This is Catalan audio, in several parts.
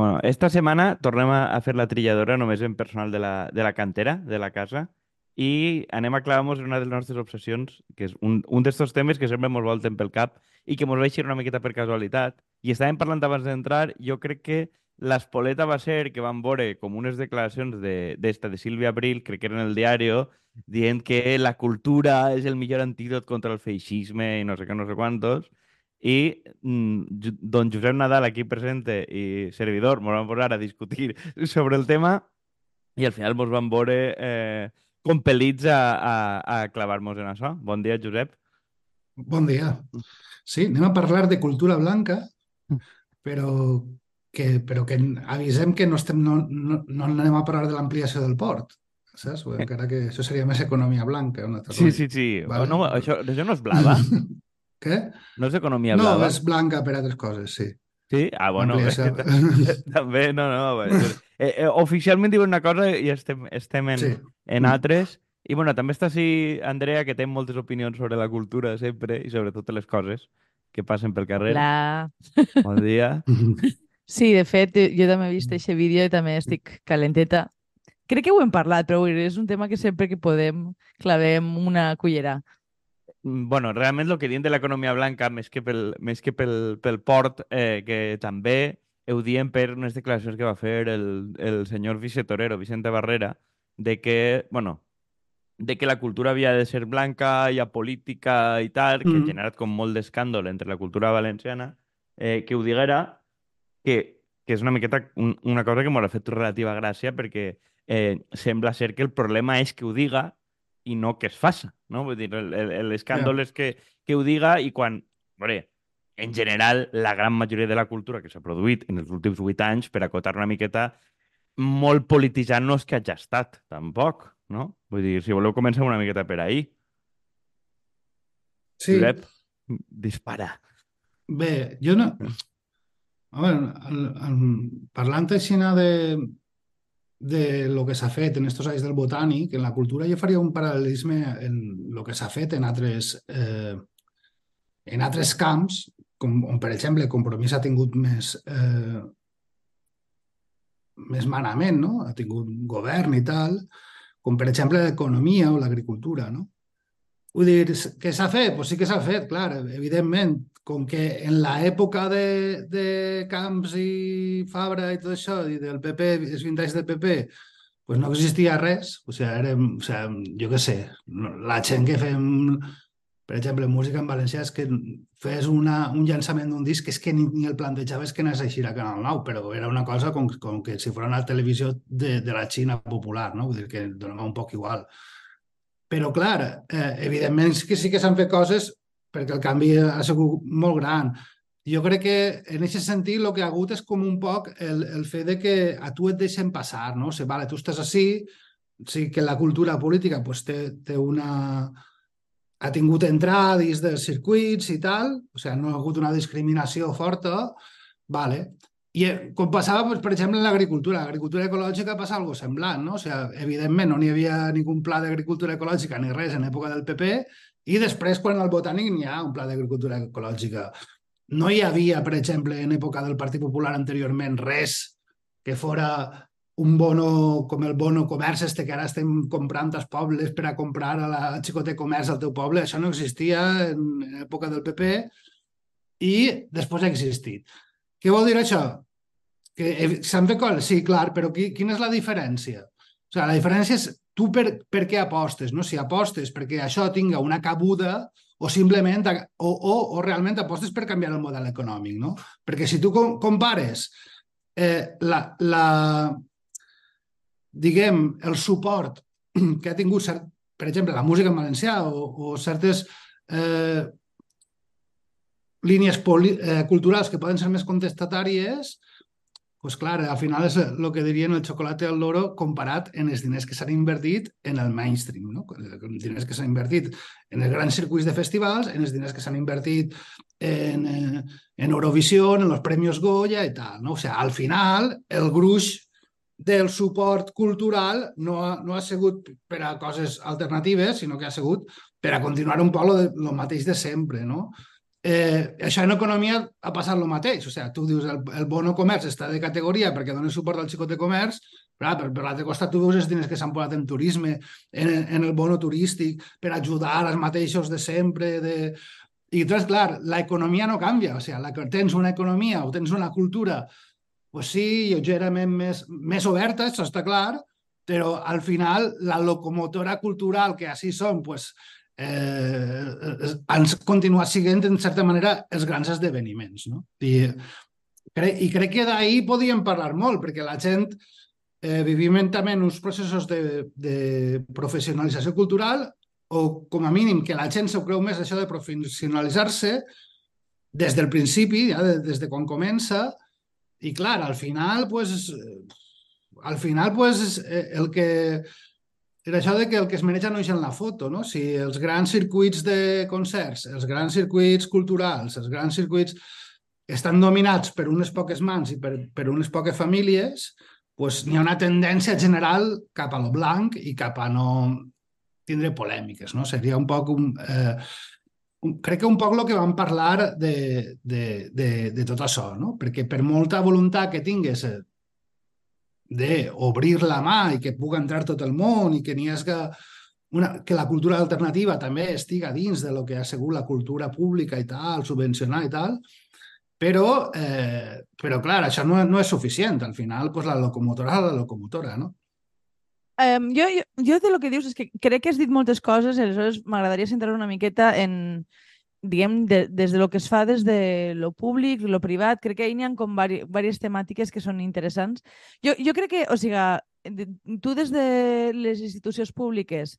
Bueno, esta setmana tornem a, fer la trilladora només en personal de la, de la cantera, de la casa, i anem a clavar-nos en una de les nostres obsessions, que és un, un d'estos temes que sempre ens volten pel cap i que ens va una miqueta per casualitat. I estàvem parlant abans d'entrar, jo crec que l'espoleta va ser que van veure com unes declaracions d'esta, de, de Sílvia Abril, crec que era en el diari, dient que la cultura és el millor antídot contra el feixisme i no sé què, no sé quantos, i mm, don Josep Nadal, aquí presente, i servidor, ens vam posar a discutir sobre el tema i al final ens vam veure eh, compel·lits a, a, a clavar-nos en això. Bon dia, Josep. Bon dia. Sí, anem a parlar de cultura blanca, però que, però que avisem que no, estem, no, no, no anem a parlar de l'ampliació del port, saps? Encara que això seria més economia blanca. Una sí, sí, sí. Vale? Oh, no, això, això no és blava? Què? No és economia blava? No, és blanca per altres coses, sí. Sí? Ah, bueno, bé, també, no, no. Bé. Eh, eh, oficialment diuen una cosa i estem, estem en, sí. en altres. I bueno, també està així Andrea, que té moltes opinions sobre la cultura sempre i sobre totes les coses que passen pel carrer. Hola. Bon dia. Sí, de fet, jo també he vist aquest vídeo i també estic calenteta. Crec que ho hem parlat, però és un tema que sempre que podem clavem una cullera. Mm, bueno, realment el que diem de l'economia blanca, més que pel, més que pel, pel port, eh, que també ho diem per unes declaracions que va fer el, el senyor vicetorero, Vicente Barrera, de que, bueno, de que la cultura havia de ser blanca i apolítica i tal, que mm. ha generat com molt d'escàndol entre la cultura valenciana, eh, que ho diguera, que, que és una miqueta un, una cosa que m'ha fet relativa gràcia perquè eh, sembla ser que el problema és que ho diga i no que es faça, no? Vull dir, l'escàndol yeah. és que, que ho diga i quan, veure, en general, la gran majoria de la cultura que s'ha produït en els últims vuit anys, per acotar una miqueta, molt polititzant no és que hagi estat, tampoc, no? Vull dir, si voleu començar una miqueta per ahir. Sí. Josep, dispara. Bé, jo no... A veure, el, el, parlant així de, de lo que s'ha fet en aquests anys del botànic, en la cultura jo faria un paral·lelisme en el que s'ha fet en altres, eh, en altres camps, com, on, per exemple, Compromís ha tingut més, eh, més manament, no? ha tingut govern i tal, com per exemple l'economia o l'agricultura. No? Vull dir, què s'ha fet? Pues sí que s'ha fet, clar, evidentment, com que en l'època de, de Camps i Fabra i tot això, i del PP, els 20 anys del PP, pues no existia res. O sigui, érem, o sigui, jo què sé, la gent que fem, per exemple, música en valencià, és que fes una, un llançament d'un disc és que ni, ni el plantejaves que anés a eixir a Canal 9, però era una cosa com, com que si fos una televisió de, de la Xina popular, no? Vull dir que donava un poc igual. Però, clar, eh, evidentment que sí que s'han fet coses perquè el canvi ha sigut molt gran. Jo crec que en aquest sentit el que ha hagut és com un poc el, el fet de que a tu et deixen passar, no? O sigui, vale, tu estàs així, sí que la cultura política pues, té, té una... ha tingut entrada dins dels circuits i tal, o sigui, no ha hagut una discriminació forta, vale. I eh, com passava, doncs, per exemple, en l'agricultura. L'agricultura ecològica passa algo semblant, no? O sigui, evidentment, no n'hi havia ningú pla d'agricultura ecològica ni res en època del PP, i després, quan al Botànic, n'hi ha un pla d'agricultura ecològica. No hi havia, per exemple, en època del Partit Popular anteriorment, res que fora un bono com el bono comerç este que ara estem comprant als pobles per a comprar a la xicote comerç al teu poble. Això no existia en època del PP i després ha existit. Què vol dir això? Que s'han fet coses, sí, clar, però qui, quina és la diferència? O sigui, la diferència és tu per, per què apostes, no? Si apostes perquè això tinga una cabuda o simplement, o, o, o realment apostes per canviar el model econòmic, no? Perquè si tu compares eh, la, la, diguem, el suport que ha tingut, cert, per exemple, la música en valencià o, o certes eh, línies eh, culturals que poden ser més contestatàries, pues clar, al final és el que dirien el xocolate al loro comparat en els diners que s'han invertit en el mainstream, no? els diners que s'han invertit en els grans circuits de festivals, en els diners que s'han invertit en, eh, en Eurovisió, en els Premis Goya i tal. No? O sigui, al final, el gruix del suport cultural no ha, no ha sigut per a coses alternatives, sinó que ha sigut per a continuar un poc el mateix de sempre. No? Eh, això en economia ha passat el mateix. O sigui, tu dius el, el bono comerç està de categoria perquè dona suport al xicot de comerç, però per, per l'altre costat tu veus els diners que s'han posat en turisme, en, en el bono turístic, per ajudar als mateixos de sempre. De... I entonces, clar, l'economia no canvia. O sigui, la, tens una economia o tens una cultura, pues sí, lleugerament més, més oberta, això està clar, però al final la locomotora cultural que així són, pues, eh, han continuat siguent, en certa manera, els grans esdeveniments. No? I, cre I crec que d'ahir podíem parlar molt, perquè la gent eh, vivim també uns processos de, de professionalització cultural o, com a mínim, que la gent s'ho creu més això de professionalitzar-se des del principi, ja, des de quan comença, i clar, al final, pues, al final, pues, el que era això de que el que es maneja no és en la foto, no? Si els grans circuits de concerts, els grans circuits culturals, els grans circuits estan dominats per unes poques mans i per, per unes poques famílies, pues, n'hi ha una tendència general cap a lo blanc i cap a no tindre polèmiques, no? Seria un poc un, eh, un, crec que un poc el que vam parlar de, de, de, de tot això, no? Perquè per molta voluntat que tingues eh, d'obrir la mà i que pugui entrar tot el món i que n'hi hagi una, que la cultura alternativa també estiga dins de lo que ha sigut la cultura pública i tal, subvencionar i tal, però, eh, però clar, això no, no és suficient. Al final, pues, la locomotora és la locomotora, no? Um, jo, jo, jo de lo que dius és que crec que has dit moltes coses i aleshores m'agradaria centrar una miqueta en, diguem, de, des de lo que es fa des de lo públic, lo privat, crec que hi ha com diverses temàtiques que són interessants. Jo, jo crec que, o sigui, tu des de les institucions públiques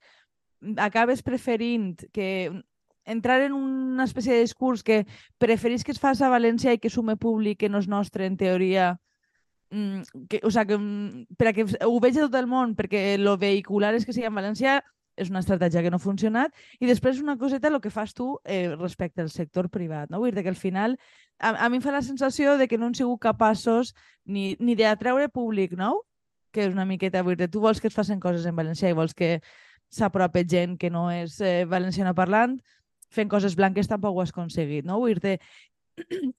acabes preferint que entrar en una espècie de discurs que preferís que es faci a València i que sume públic que no és nostre, en teoria, mm, que, o sigui, que, mm, per a que ho vegi tot el món, perquè lo vehicular és que sigui en València, és una estratègia que no ha funcionat. I després una coseta el que fas tu eh, respecte al sector privat. No? Vull dir que al final a, a mi em fa la sensació de que no han sigut capaços ni, ni d'atreure públic nou, que és una miqueta, vull dir, tu vols que es facin coses en valencià i vols que s'apropi gent que no és eh, valenciana parlant, fent coses blanques tampoc ho has aconseguit, no? Vull dir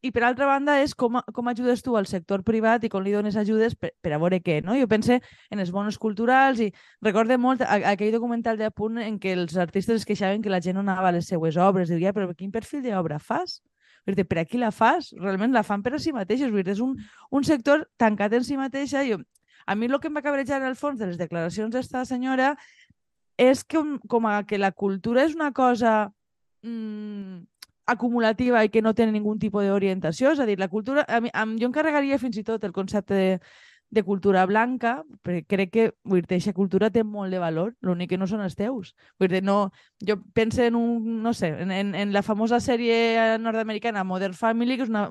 i per altra banda és com, com ajudes tu al sector privat i com li dones ajudes per, per a veure què, no? Jo pense en els bonos culturals i recorde molt aquell documental de punt en què els artistes es queixaven que la gent no anava a les seues obres, diria, però quin perfil d'obra fas? Dir, per a qui la fas? Realment la fan per a si mateixos. Dir, és un, un sector tancat en si mateixa. Jo, a mi el que em va cabrejar en el fons de les declaracions d'esta senyora és que com a que la cultura és una cosa mmm, acumulativa i que no té ningú tipus d'orientació. És a dir, la cultura... A mi, a, jo encarregaria fins i tot el concepte de, de cultura blanca, perquè crec que dir, aquesta cultura té molt de valor, l'únic que no són els teus. Vull dir, no, jo penso en un, no sé, en, en, en la famosa sèrie nord-americana Modern Family, que és una,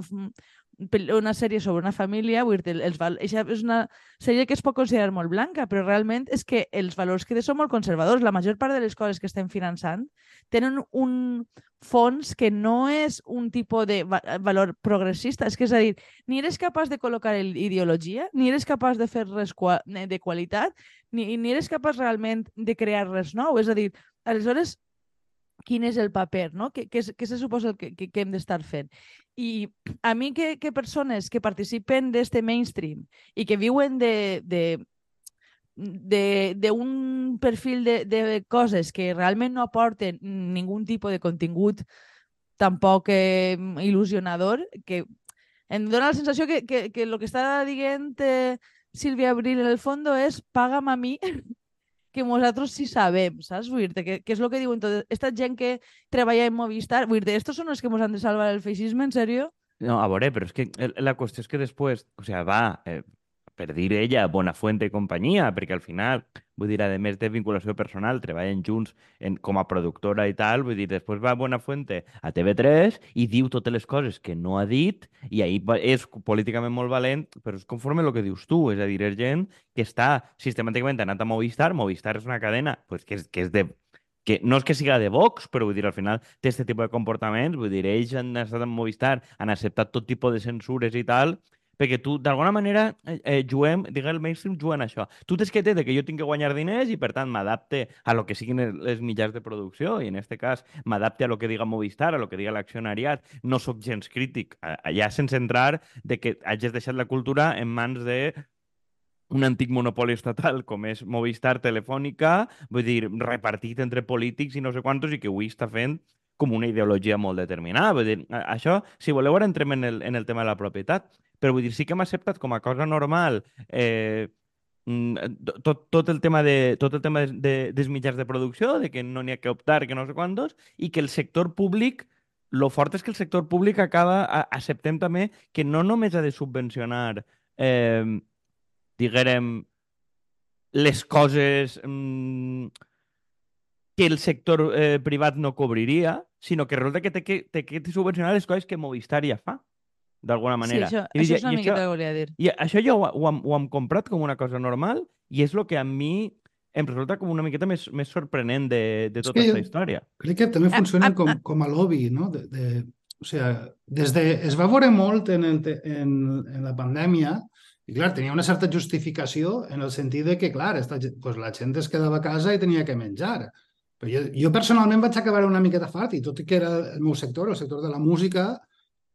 una sèrie sobre una família, vull dir, els val... És una sèrie que es pot considerar molt blanca, però realment és que els valors que són molt conservadors. La major part de les coses que estem finançant tenen un fons que no és un tipus de valor progressista. És que és a dir, ni eres capaç de col·locar ideologia, ni eres capaç de fer res de qualitat, ni, ni eres capaç realment de crear res nou. És a dir, aleshores, quin és el paper, no? Què, què, què se suposa que, que, que hem d'estar fent? I a mi que, que persones que participen d'este mainstream i que viuen de, de d'un perfil de, de coses que realment no aporten ningú tipus de contingut tampoc eh, il·lusionador, que em dona la sensació que, que, que el que està dient eh, Sílvia Abril en el fons és paga'm a mi que nosaltres sí sabem, saps? Vull dir que, que és el que diuen tot. Esta gent que treballa en Movistar, vull dir estos són els que ens han de salvar el feixisme, en sèrio? No, a veure, però és que la qüestió és que després, o sea, va, eh, per dir ella, Bonafuente i companyia, perquè al final, vull dir, a més de vinculació personal, treballen junts en, com a productora i tal, vull dir, després va Bonafuente a TV3 i diu totes les coses que no ha dit i ahir és políticament molt valent, però és conforme el que dius tu, és a dir, és gent que està sistemàticament anat a Movistar, Movistar és una cadena pues, que, és, que és de que no és que siga de Vox, però vull dir, al final té aquest tipus de comportaments, vull dir, ells han estat en Movistar, han acceptat tot tipus de censures i tal, perquè tu, d'alguna manera, eh, eh, juguem, diguem, el mainstream juguen això. Tu tens que de que jo tinc que guanyar diners i, per tant, m'adapte a lo que siguin les mitjans de producció i, en aquest cas, m'adapte a lo que diga Movistar, a lo que diga l'accionariat. No sóc gens crític, allà sense entrar de que hagis deixat la cultura en mans de un antic monopoli estatal com és Movistar Telefònica, vull dir, repartit entre polítics i no sé quantos, i que avui està fent com una ideologia molt determinada. Vull dir, això, si voleu, ara entrem en el, en el tema de la propietat, però vull dir, sí que hem acceptat com a cosa normal eh, mm, tot, tot el tema de tot el tema de, de, dels mitjans de producció, de que no n'hi ha que optar, que no sé quantos, i que el sector públic lo fort és que el sector públic acaba, acceptem també que no només ha de subvencionar eh, diguem, les coses mmm, que el sector eh, privat no cobriria, sinó que resulta que té que, té que subvencionar les coses que Movistar ja fa, d'alguna manera. Sí, això, I, això és una miqueta això, que volia dir. I això jo ho, ho, hem, ho hem comprat com una cosa normal i és el que a mi em resulta com una miqueta més, més sorprenent de, de tota aquesta història. Crec que també funciona com, com a lobby, no? De, de, o sigui, des de, es va veure molt en, el, en, en la pandèmia i clar, tenia una certa justificació en el sentit de que, clar, esta, pues, la gent es quedava a casa i tenia que menjar. Però jo, jo personalment vaig acabar una miqueta fart, i tot i que era el meu sector, el sector de la música,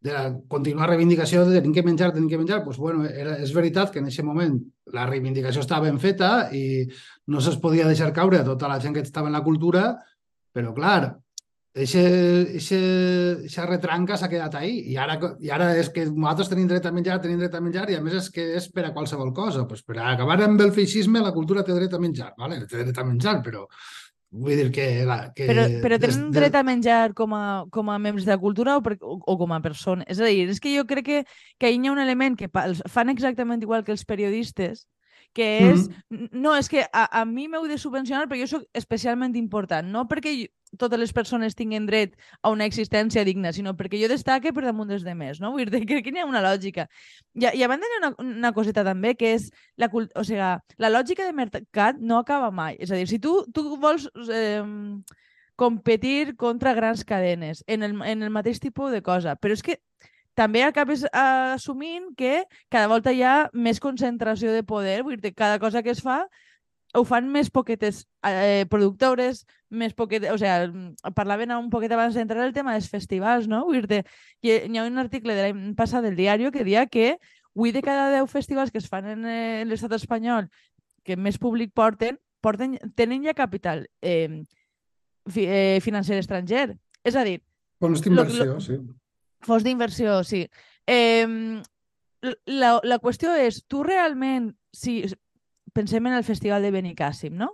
de la continuar reivindicació de tenir que menjar, tenir que menjar, pues, bueno, era, és veritat que en aquest moment la reivindicació estava ben feta i no se'ls podia deixar caure a tota la gent que estava en la cultura, però clar, Eixa retranca s'ha quedat ahí i ara, i ara és que nosaltres tenim dret a menjar, tenim dret a menjar i a més és que és per a qualsevol cosa. Pues per acabar amb el feixisme la cultura té dret a menjar, vale? té dret a menjar, però vull dir que... La, que però, però tenen des, dret a menjar com a, com a membres de la cultura o, per, o, o com a persona? És a dir, és que jo crec que, que hi ha un element que fan exactament igual que els periodistes, que és... Mm -hmm. No, és que a, a mi m'heu de subvencionar perquè jo sóc especialment important, no perquè jo, totes les persones tinguin dret a una existència digna, sinó perquè jo destaque per damunt dels demés, no? Vull dir que aquí hi ha una lògica. I, i a banda hi ha una, una coseta també, que és la, o sigui, la lògica de mercat no acaba mai. És a dir, si tu, tu vols eh, competir contra grans cadenes en el, en el mateix tipus de cosa, però és que també acabes assumint que cada volta hi ha més concentració de poder, vull dir, cada cosa que es fa ho fan més poquetes eh, productores, més poquetes... O sigui, parlaven un poquet abans d'entrar el tema dels festivals, no? Vull dir hi ha un article de l'any passat del diari que dia que 8 de cada 10 festivals que es fan en, eh, en l'estat espanyol que més públic porten, porten tenen ja capital eh, fi, eh, financer estranger. És a dir... Fons d'inversió, sí. Fons d'inversió, sí. Eh, la, la qüestió és, tu realment, si, pensem en el Festival de Benicàssim, no?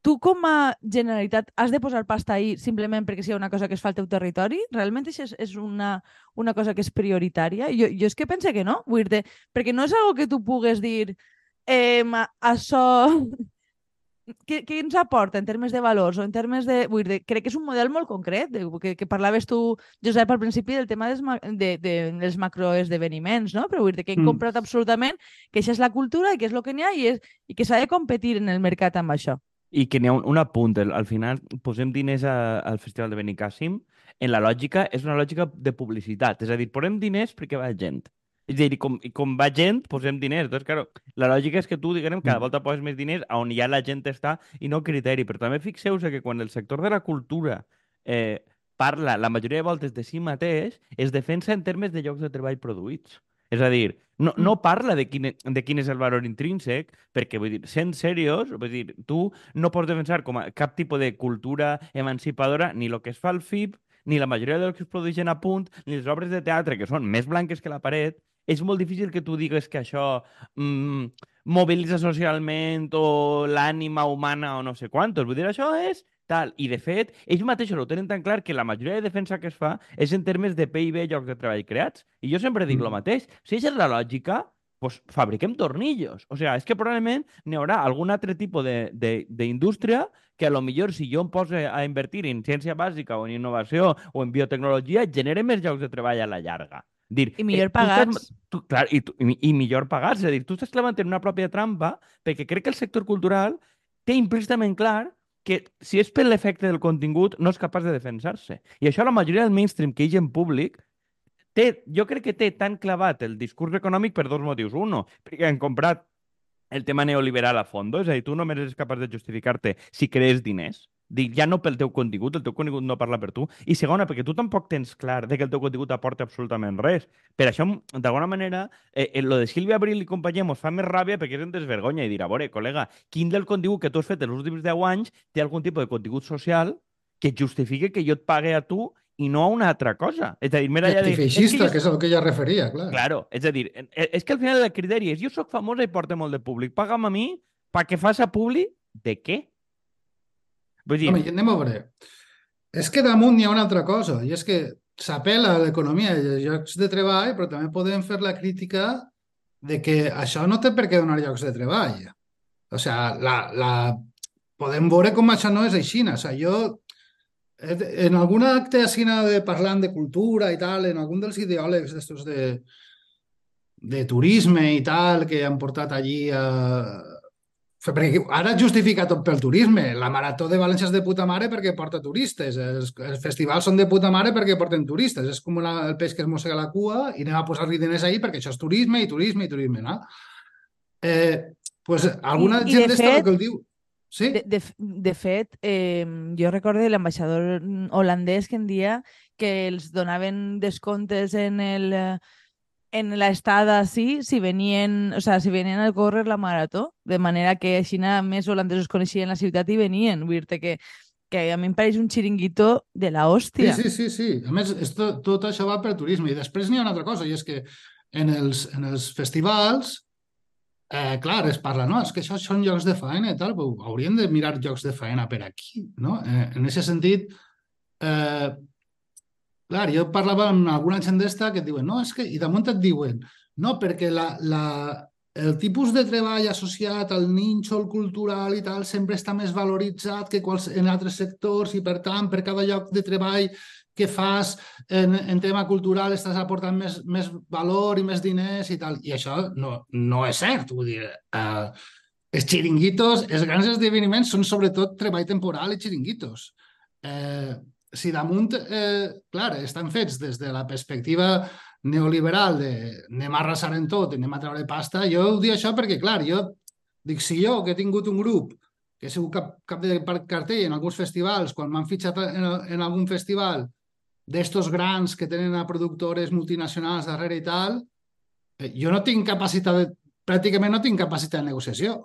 Tu com a Generalitat has de posar pasta ahí simplement perquè sigui una cosa que es fa al teu territori? Realment això és, és una, una cosa que és prioritària? Jo, jo és que pense que no, vull dir perquè no és algo que tu pugues dir eh, això què, què ens aporta en termes de valors o en termes de... Vull dir, crec que és un model molt concret, de, que, que parlaves tu, Josep, al principi del tema dels, de, de, dels macroesdeveniments, no? Però vull dir que hem mm. comprat absolutament que això és la cultura i que és el que n'hi ha i, és, i que s'ha de competir en el mercat amb això. I que n'hi ha un, un apunt. Al final posem diners a, al Festival de Benicàssim. En la lògica és una lògica de publicitat. És a dir, posem diners perquè va gent. És a dir, com, com va gent, posem diners. Doncs, claro, la lògica és que tu, diguem, cada mm. volta poses més diners a on ja la gent està i no criteri. Però també fixeu-vos que quan el sector de la cultura eh, parla la majoria de voltes de si mateix, es defensa en termes de llocs de treball produïts. És a dir, no, no mm. parla de quin, de quin és el valor intrínsec, perquè, vull dir, sent seriós, vull dir, tu no pots defensar com a cap tipus de cultura emancipadora ni el que es fa al FIP, ni la majoria del que es produeixen a punt, ni les obres de teatre, que són més blanques que la paret, és molt difícil que tu digues que això mm, mobilitza socialment o l'ànima humana o no sé quantos. Vull dir, això és tal. I, de fet, ells mateixos ho tenen tan clar que la majoria de defensa que es fa és en termes de PIB llocs de treball creats. I jo sempre dic mm. el mateix. Si és la lògica, pues fabriquem tornillos. O sea, és que probablement n'hi haurà algun altre tipus d'indústria que a lo millor si jo em poso a invertir en ciència bàsica o en innovació o en biotecnologia, genere més llocs de treball a la llarga. Dir, I millor eh, pagats. Estàs, tu, clar, i, tu, i, i millor pagats. És a dir, tu estàs clavant en una pròpia trampa perquè crec que el sector cultural té implícitament clar que si és per l'efecte del contingut no és capaç de defensar-se. I això la majoria del mainstream que hi en públic té, jo crec que té tan clavat el discurs econòmic per dos motius. Uno, perquè han comprat el tema neoliberal a fondo, és a dir, tu només eres capaç de justificar-te si crees diners. Dic, ja no pel teu contingut, el teu contingut no parla per tu. I segona, perquè tu tampoc tens clar de que el teu contingut aporta absolutament res. Per això, d'alguna manera, eh, eh, lo de Sílvia Abril i companyia mos fa més ràbia perquè és un desvergonya i dir, a veure, col·lega, quin del contingut que tu has fet els últims 10 anys té algun tipus de contingut social que justifique que jo et pague a tu i no a una altra cosa. És a dir, més allà de... Feixista, que, que és el que ella referia, clar. Claro, és a dir, eh, és que al final el criteri és jo sóc famosa i porto molt de públic, paga'm a mi perquè fas a públic de què? Vull dir... Home, anem a veure. És que damunt hi ha una altra cosa, i és que s'apela a l'economia i als llocs de treball, però també podem fer la crítica de que això no té per què donar llocs de treball. O sigui, la, la... podem veure com això no és així. O sigui, jo en algun acte així de parlant de cultura i tal, en algun dels ideòlegs d'estos de, de turisme i tal, que han portat allí a... Perquè ara justifica tot pel turisme. La Marató de València és de puta mare perquè porta turistes. Els, els festivals són de puta mare perquè porten turistes. És com la, el peix que es mossega la cua i anem a posar-li diners ahí perquè això és turisme i turisme i turisme, no? Eh, pues, alguna I, gent d'esta fet... que el diu Sí? De, de, de fet, eh, jo recordo l'ambaixador holandès que en dia que els donaven descomptes en el en la estada sí, si venien, o sea, si venien a córrer la marató, de manera que així més holandesos coneixien la ciutat i venien. Vull dir que, que a mi em pareix un xiringuito de la hòstia. Sí, sí, sí, sí. A més, esto, tot això va per turisme. I després n'hi ha una altra cosa, i és que en els, en els festivals eh, clar, es parla, no, és que això són llocs de feina i tal, però hauríem de mirar llocs de feina per aquí, no? Eh, en aquest sentit, eh, clar, jo parlava amb alguna gent d'esta que et diuen, no, és que, i damunt et diuen, no, perquè la, la, el tipus de treball associat al nínxol cultural i tal sempre està més valoritzat que quals, en altres sectors i, per tant, per cada lloc de treball que fas en, en tema cultural estàs aportant més, més valor i més diners i tal. I això no, no és cert. Vull dir, eh, els xiringuitos, els grans esdeveniments són sobretot treball temporal i xiringuitos. Eh, si damunt, eh, clar, estan fets des de la perspectiva neoliberal de anem a arrasar en tot, anem a treure pasta, jo ho dic això perquè, clar, jo dic, si jo que he tingut un grup que he sigut cap, cap de cartell en alguns festivals, quan m'han fitxat en, en algun festival, d'estos grans que tenen a productores multinacionals darrere i tal, eh, jo no tinc capacitat, de, pràcticament no tinc capacitat de negociació.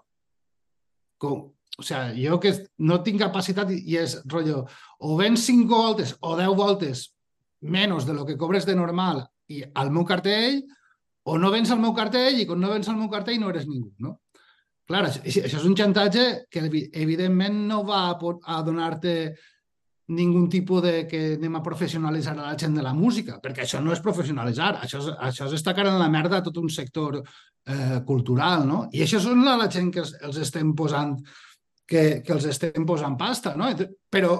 Com, o sigui, jo que no tinc capacitat i és rotllo, o vens 5 voltes o 10 voltes menys de lo que cobres de normal i al meu cartell, o no vens al meu cartell i quan no vens al meu cartell no eres ningú, no? Clar, això, això és un xantatge que evidentment no va a, a donar-te ningun tipus de que anem a professionalitzar la gent de la música, perquè això no és professionalitzar, això és, això és estacar en la merda tot un sector eh, cultural, no? I això són la, la gent que els, estem posant que, que els estem posant pasta, no? Però,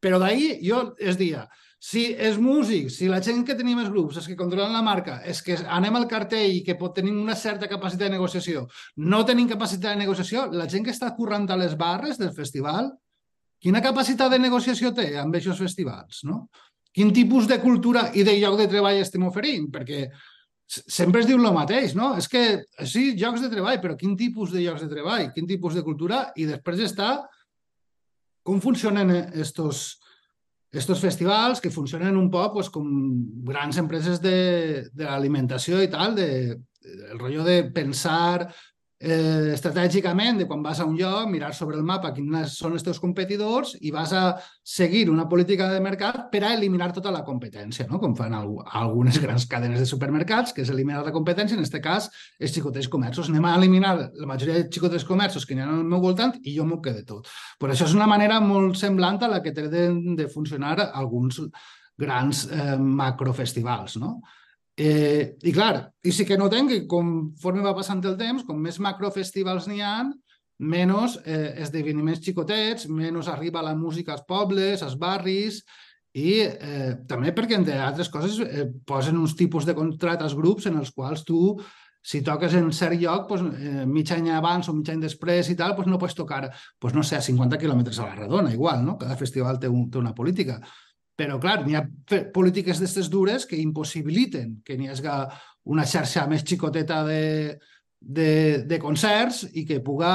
però d'ahir jo es dia, si els músics, si la gent que tenim els grups, els que controlen la marca, és que anem al cartell i que pot tenir una certa capacitat de negociació, no tenim capacitat de negociació, la gent que està currant a les barres del festival Quina capacitat de negociació té amb aquests festivals? No? Quin tipus de cultura i de lloc de treball estem oferint? Perquè sempre es diu el mateix, no? És que, sí, llocs de treball, però quin tipus de llocs de treball? Quin tipus de cultura? I després està com funcionen estos, estos festivals que funcionen un poc pues, com grans empreses de, de l'alimentació i tal, de, el rotllo de pensar eh, estratègicament de quan vas a un lloc, mirar sobre el mapa quins són els teus competidors i vas a seguir una política de mercat per a eliminar tota la competència, no? com fan algunes grans cadenes de supermercats, que és eliminar la competència, en aquest cas els xicotets comerços. Anem a eliminar la majoria de xicotets comerços que hi ha al meu voltant i jo m'ho quedo tot. Per això és una manera molt semblant a la que de, de funcionar alguns grans eh, macrofestivals, no? Eh, I clar, i sí que notem que conforme va passant el temps, com més macrofestivals n'hi ha, menys eh, esdeveniments xicotets, menys arriba la música als pobles, als barris, i eh, també perquè, entre altres coses, eh, posen uns tipus de contrat als grups en els quals tu, si toques en cert lloc, pues, eh, mig any abans o mig any després i tal, pues no pots tocar, pues, no sé, a 50 quilòmetres a la redona, igual, no? Cada festival té, un, té una política Però, clar, n'hi ha polítiques d'aquestes dures que impossibiliten que n'hi hagi una xarxa més xicoteta de, de, de concerts i que puga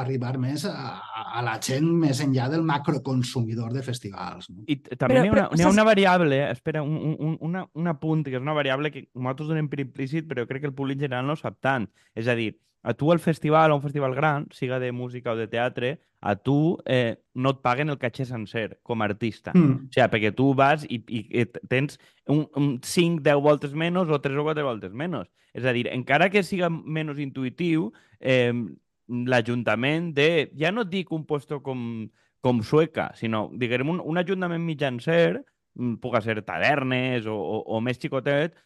arribar més a, a la gent més enllà del macroconsumidor de festivals. No? I també n'hi ha, una, ha una variable, espera, un, un, una, un apunt, que és una variable que nosaltres donem per implícit, però crec que el públic general no sap tant. És a dir, a tu al festival, o un festival gran, siga de música o de teatre, a tu eh, no et paguen el caché sencer com a artista. Mm. O sigui, perquè tu vas i, i tens un, un 5, 10 voltes menys o 3 o 4 voltes menys. És a dir, encara que siga menys intuïtiu, eh, l'Ajuntament de, ja no et dic un puesto com, com Sueca, sinó, diguem, un, un ajuntament mitjancer, mm, puga ser tavernes o, o, o més xicotet,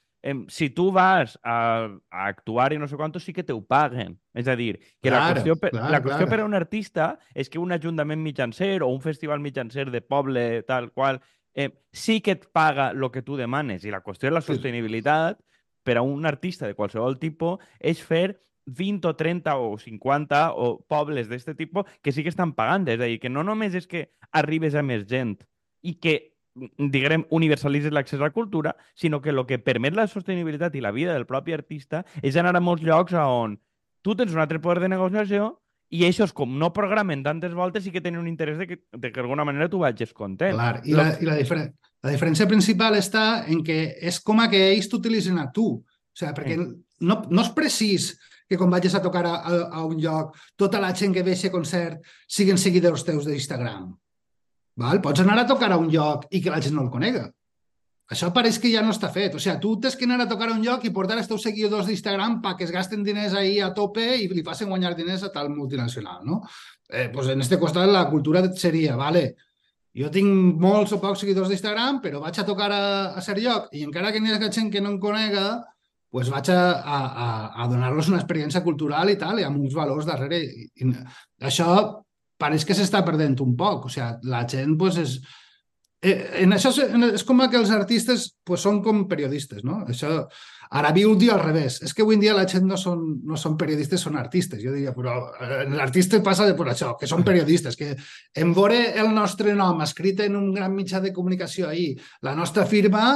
si tu vas a, a actuar i no sé quantos, sí que te ho paguen. És a dir, que claro, la qüestió, per, claro, la qüestió claro. per a un artista és que un ajuntament mitjancer o un festival mitjancer de poble tal qual eh, sí que et paga el que tu demanes i la qüestió de la sostenibilitat per a un artista de qualsevol tipus és fer 20 o 30 o 50 o pobles d'aquest tipus que sí que estan pagant. És a dir, que no només és que arribes a més gent i que diguem, universalitzes l'accés a la cultura, sinó que el que permet la sostenibilitat i la vida del propi artista és anar a molts llocs on tu tens un altre poder de negociació i això és com no programen tantes voltes i que tenen un interès de que, de que d'alguna manera tu vagis content. Clar, i, la, i la, difer la diferència principal està en que és com a que ells t'utilitzen a tu. O sigui, perquè sí. no, no és precís que quan vagis a tocar a, a, a un lloc tota la gent que ve a concert siguin seguidors teus d'Instagram. Val? Pots anar a tocar a un lloc i que la gent no el conega. Això pareix que ja no està fet. O sigui, tu tens que anar a tocar a un lloc i portar els teus seguidors d'Instagram perquè es gasten diners ahir a tope i li facin guanyar diners a tal multinacional, no? Eh, pues en este costat la cultura seria, vale, jo tinc molts o pocs seguidors d'Instagram, però vaig a tocar a, a ser lloc i encara que n'hi hagi gent que no em conega, pues vaig a, a, a donar-los una experiència cultural i tal, i amb uns valors darrere. I, i, això pareix que s'està perdent un poc. O sigui, la gent pues, és... Eh, en això és, és com que els artistes pues, són com periodistes, no? Això, ara viu un dia al revés. És que avui en dia la gent no són, no són periodistes, són artistes. Jo diria, però eh, l'artista passa de per això, que són periodistes, que en veure el nostre nom escrit en un gran mitjà de comunicació ahir, la nostra firma,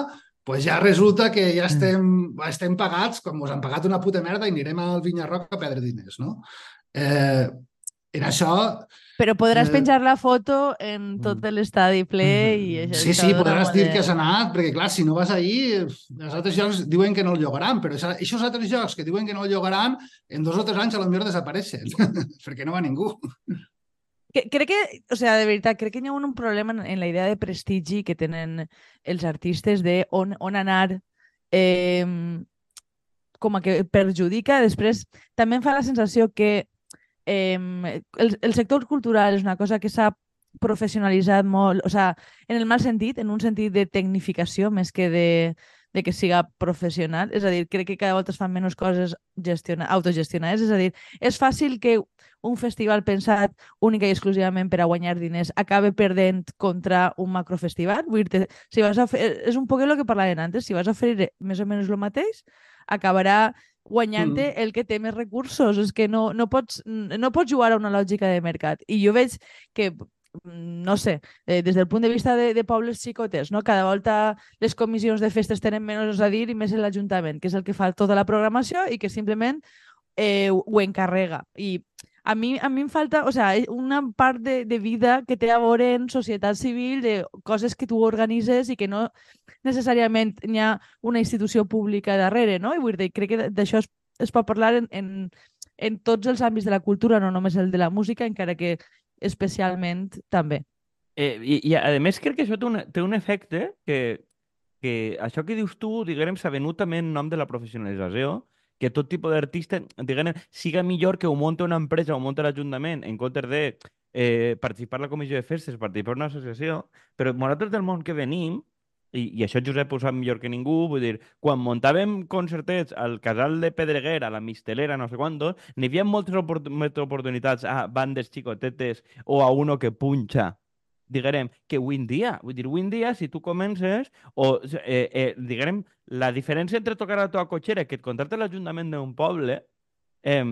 pues ja resulta que ja mm. estem, estem pagats, com us han pagat una puta merda i anirem al Vinyarroc a perdre diners, no? Eh, en això però podràs eh, penjar la foto en tot mm. l'estadi ple i mm. això. Sí, sí, podràs dir que has anat, perquè clar, si no vas allí, els altres jocs diuen que no el llogaran, però aquests altres jocs que diuen que no el llogaran, en dos o tres anys a lo millor desapareixen, perquè no va ningú. Que, crec que, o sea, de veritat, crec que hi ha un problema en, en la idea de prestigi que tenen els artistes de on, on anar eh, com a que perjudica. Després, també em fa la sensació que el, el sector cultural és una cosa que s'ha professionalitzat molt, o sea, en el mal sentit, en un sentit de tecnificació més que de, de que siga professional. És a dir, crec que cada volta es fan menys coses gestiona, autogestionades. És a dir, és fàcil que un festival pensat única i exclusivament per a guanyar diners acabe perdent contra un macrofestival. Vull dir si vas a fer, és un poc el que parlàvem antes, si vas a oferir més o menys el mateix, acabarà guanyant-te mm. el que té més recursos. És que no, no, pots, no pots jugar a una lògica de mercat. I jo veig que mm, no sé, eh, des del punt de vista de, de pobles xicotes, no? cada volta les comissions de festes tenen menys a dir i més l'Ajuntament, que és el que fa tota la programació i que simplement eh, ho encarrega. I a mi, a mi em falta o sea, una part de, de vida que té a veure en societat civil, de coses que tu organitzes i que no necessàriament hi ha una institució pública darrere, no? I vull dir, crec que d'això es, es pot parlar en, en, en tots els àmbits de la cultura, no només el de la música, encara que especialment també. Eh, i, I, a més, crec que això té un, té un efecte que, que això que dius tu, diguem, s'ha venut també en nom de la professionalització, que tot tipus d'artista, diguem, siga millor que ho monta una empresa o monta l'Ajuntament en comptes de eh, participar a la comissió de festes, participar en una associació, però nosaltres del món que venim, i, i això Josep ho sap millor que ningú, vull dir, quan muntàvem concertets al casal de Pedreguer, a la Mistelera, no sé quantos, n'hi havia moltes oport oportunitats a bandes xicotetes o a uno que punxa diguem, que avui en dia, vull dir, avui en dia, si tu comences, o, eh, eh, diguem, la diferència entre tocar a la teva cotxera que et contracta l'Ajuntament d'un poble, eh,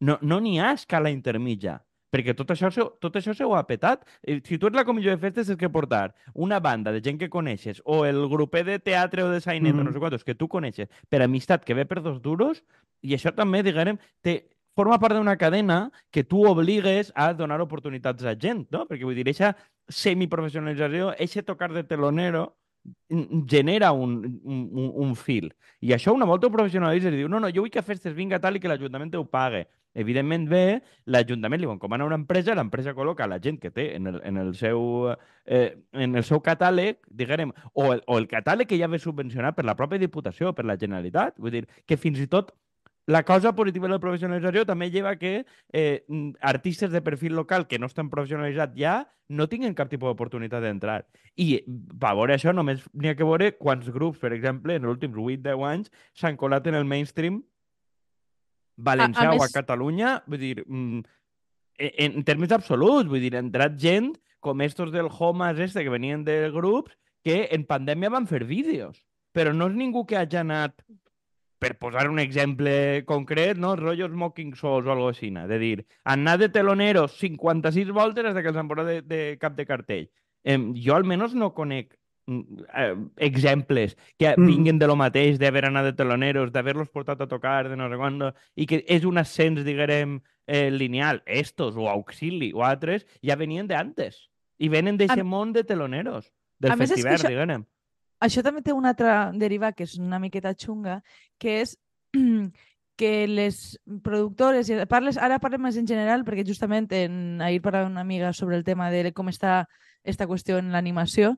no n'hi no ha escala intermitja. perquè tot això, tot això se ho ha petat. Eh, Si tu ets la comissió de festes, és que portar una banda de gent que coneixes o el grupet de teatre o de sainet, mm. Mhm. no sé quantos, que tu coneixes, per amistat que ve per dos duros, i això també, diguem, té, forma part d'una cadena que tu obligues a donar oportunitats a gent, no? Perquè vull dir, eixa semiprofessionalització, eixe tocar de telonero, genera un, un, un- fil. I això una volta ho professionalitza i diu, no, no, jo vull que festes vinga tal i que l'Ajuntament ho pague. Evidentment ve, l'Ajuntament li encomana una empresa, l'empresa col·loca la gent que té en el, en el seu, eh, en el seu catàleg, diguem, o el, o el catàleg que ja ve subvencionat per la pròpia Diputació, per la Generalitat. Vull dir, que fins i tot la cosa positiva de la professionalització també lleva que eh, mm, artistes de perfil local que no estan professionalitzats ja no tinguin cap tipus d'oportunitat d'entrar. I per veure això només n'hi ha que veure quants grups, per exemple, en els últims 8-10 anys s'han colat en el mainstream valencià A- a o a més- Catalunya, vull dir, mm, en, en termes absoluts, vull dir, ha entrat gent com estos del Homas este que venien de grups que en pandèmia van fer vídeos, però no és ningú que hagi anat per posar un exemple concret, no? Rollo Smoking Souls o algo així, de dir, anar de teloneros 56 voltes des que els han posat de, de cap de cartell. Em, jo almenys no conec mm, eh, exemples que Mm. vinguen de lo mateix, d'haver anat de teloneros, d'haver-los portat a tocar, de no sé quant, i que és un ascens, diguem, eh, lineal. Estos, o Auxili, o altres, ja venien de antes. I venen d'aquest A- món de teloneros, del a festival, diguem. Això també té una altra deriva que és una miqueta xunga, que és que les productores, parles, ara parlem més en general, perquè justament en, ahir parlava una amiga sobre el tema de com està esta qüestió en l'animació,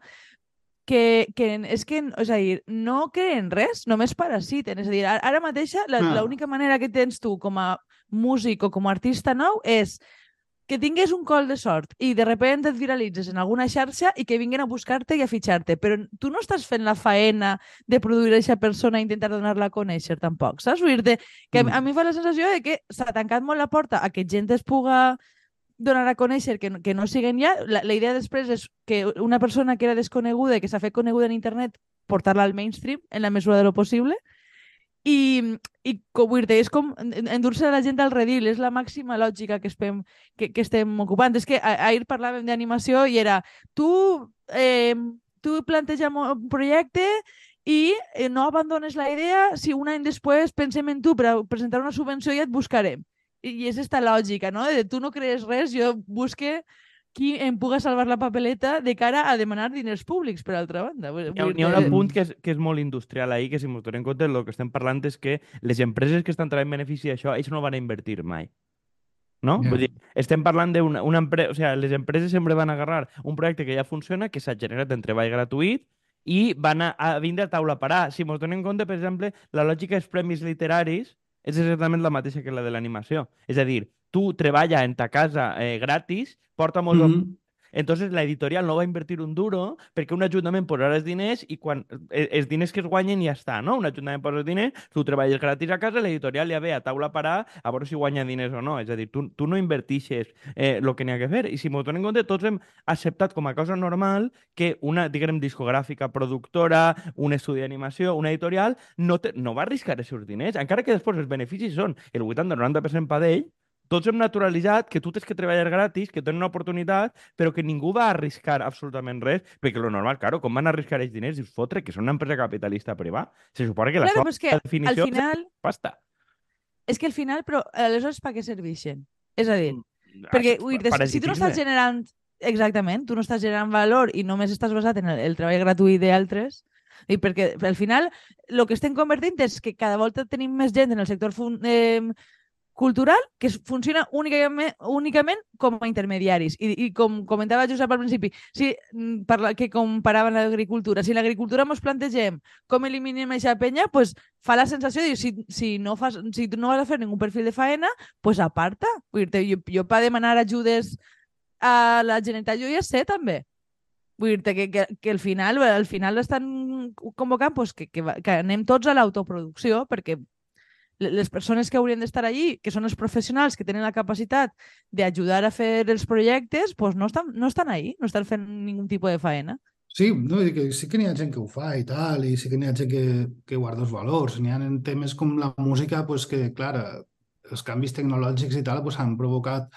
que, que és que, és a dir, no creen res, només parasiten. És a dir, ara, mateixa la- Ah. l'única manera que tens tu com a músic o com a artista nou és que tingués un col de sort i de repente et viralitzes en alguna xarxa i que vinguin a buscar-te i a fitxar-te. Però tu no estàs fent la faena de produir aquesta persona i intentar donar-la a conèixer tampoc, saps? Vull dir que Mm. a mi fa la sensació de que s'ha tancat molt la porta a que gent es puga donar a conèixer que, no- que no siguen ja. La, la idea després és que una persona que era desconeguda i que s'ha fet coneguda en internet portar-la al mainstream en la mesura de lo possible i, i com, vull dir és com en- endur-se la gent al redil, és la màxima lògica que estem, que, que estem ocupant. És que a- ahir parlàvem d'animació i era tu, eh, tu planteja un projecte i eh, no abandones la idea si un any després pensem en tu per presentar una subvenció i et buscarem. I és esta lògica, no? De tu no crees res, jo busque qui em puga salvar la papeleta de cara a demanar diners públics, per altra banda. Vull Hi ha, hi ha un apunt que és, que és molt industrial ahir, que si m'ho donem en compte, el que estem parlant és que les empreses que estan traient benefici d'això, ells no van a invertir mai. No? Ja. Vull dir, estem parlant d'una una empresa... O sigui, les empreses sempre van a agarrar un projecte que ja funciona, que s'ha generat en treball gratuït, i van a, a vindre a taula a parar. Si mos donem en compte, per exemple, la lògica dels premis literaris és exactament la mateixa que la de l'animació. És a dir, tu treballa en ta casa eh, gratis, porta molts mm Mhm. Entonces la editorial no va a invertir un duro perquè un ajuntament posarà els diners i quan eh, els diners que es guanyen ja està, no? Un ajuntament posa els diners, tu treballes gratis a casa, l'editorial ja ve a taula a parar a veure si guanya diners o no. És a dir, tu, tu no invertixes eh, el que n'hi ha que fer. I si m'ho donem en compte, tots hem acceptat com a cosa normal que una, diguem, discogràfica, productora, un estudi d'animació, una editorial, no, te, no va arriscar els seus diners, encara que després els beneficis són el 80-90% per d'ell, tots hem naturalitzat que tu tens que treballar gratis, que tens una oportunitat, però que ningú va arriscar absolutament res, perquè lo normal, claro, com van arriscar els diners, dius, fotre, que són una empresa capitalista privada. Se suposa que la Claro, seva és que al definició és final... pasta. És que al final, però aleshores per què serveixen? És a dir, Mm, perquè això, vull dir, si tu no estàs parasitisme. generant... Exactament, tu no estàs generant valor i només estàs basat en el, el treball gratuït d'altres, i perquè al final el que estem convertint és que cada volta tenim més gent en el sector fun eh, cultural que funciona únicament, únicament com a intermediaris. I, i com comentava Josep al principi, si, mm, parla, que comparaven l'agricultura, si l'agricultura ens plantegem com eliminem aquesta penya, pues, fa la sensació de si, si, no fas, si tu no vas a fer ningú perfil de faena, pues aparta. Vull dir jo, jo per demanar ajudes a la Generalitat jo ja sé també. Vull dir que, que, que al final al final estan convocant pues, que, que, que anem tots a l'autoproducció perquè les persones que haurien d'estar allí, que són els professionals que tenen la capacitat d'ajudar a fer els projectes, pues no, estan, no estan ahí, no estan fent ningú tipus de faena. Sí, no, que sí que n'hi ha gent que ho fa i tal, i sí que n'hi ha gent que, que guarda els valors. N'hi ha en temes com la música, pues, que, clar, els canvis tecnològics i tal pues, han provocat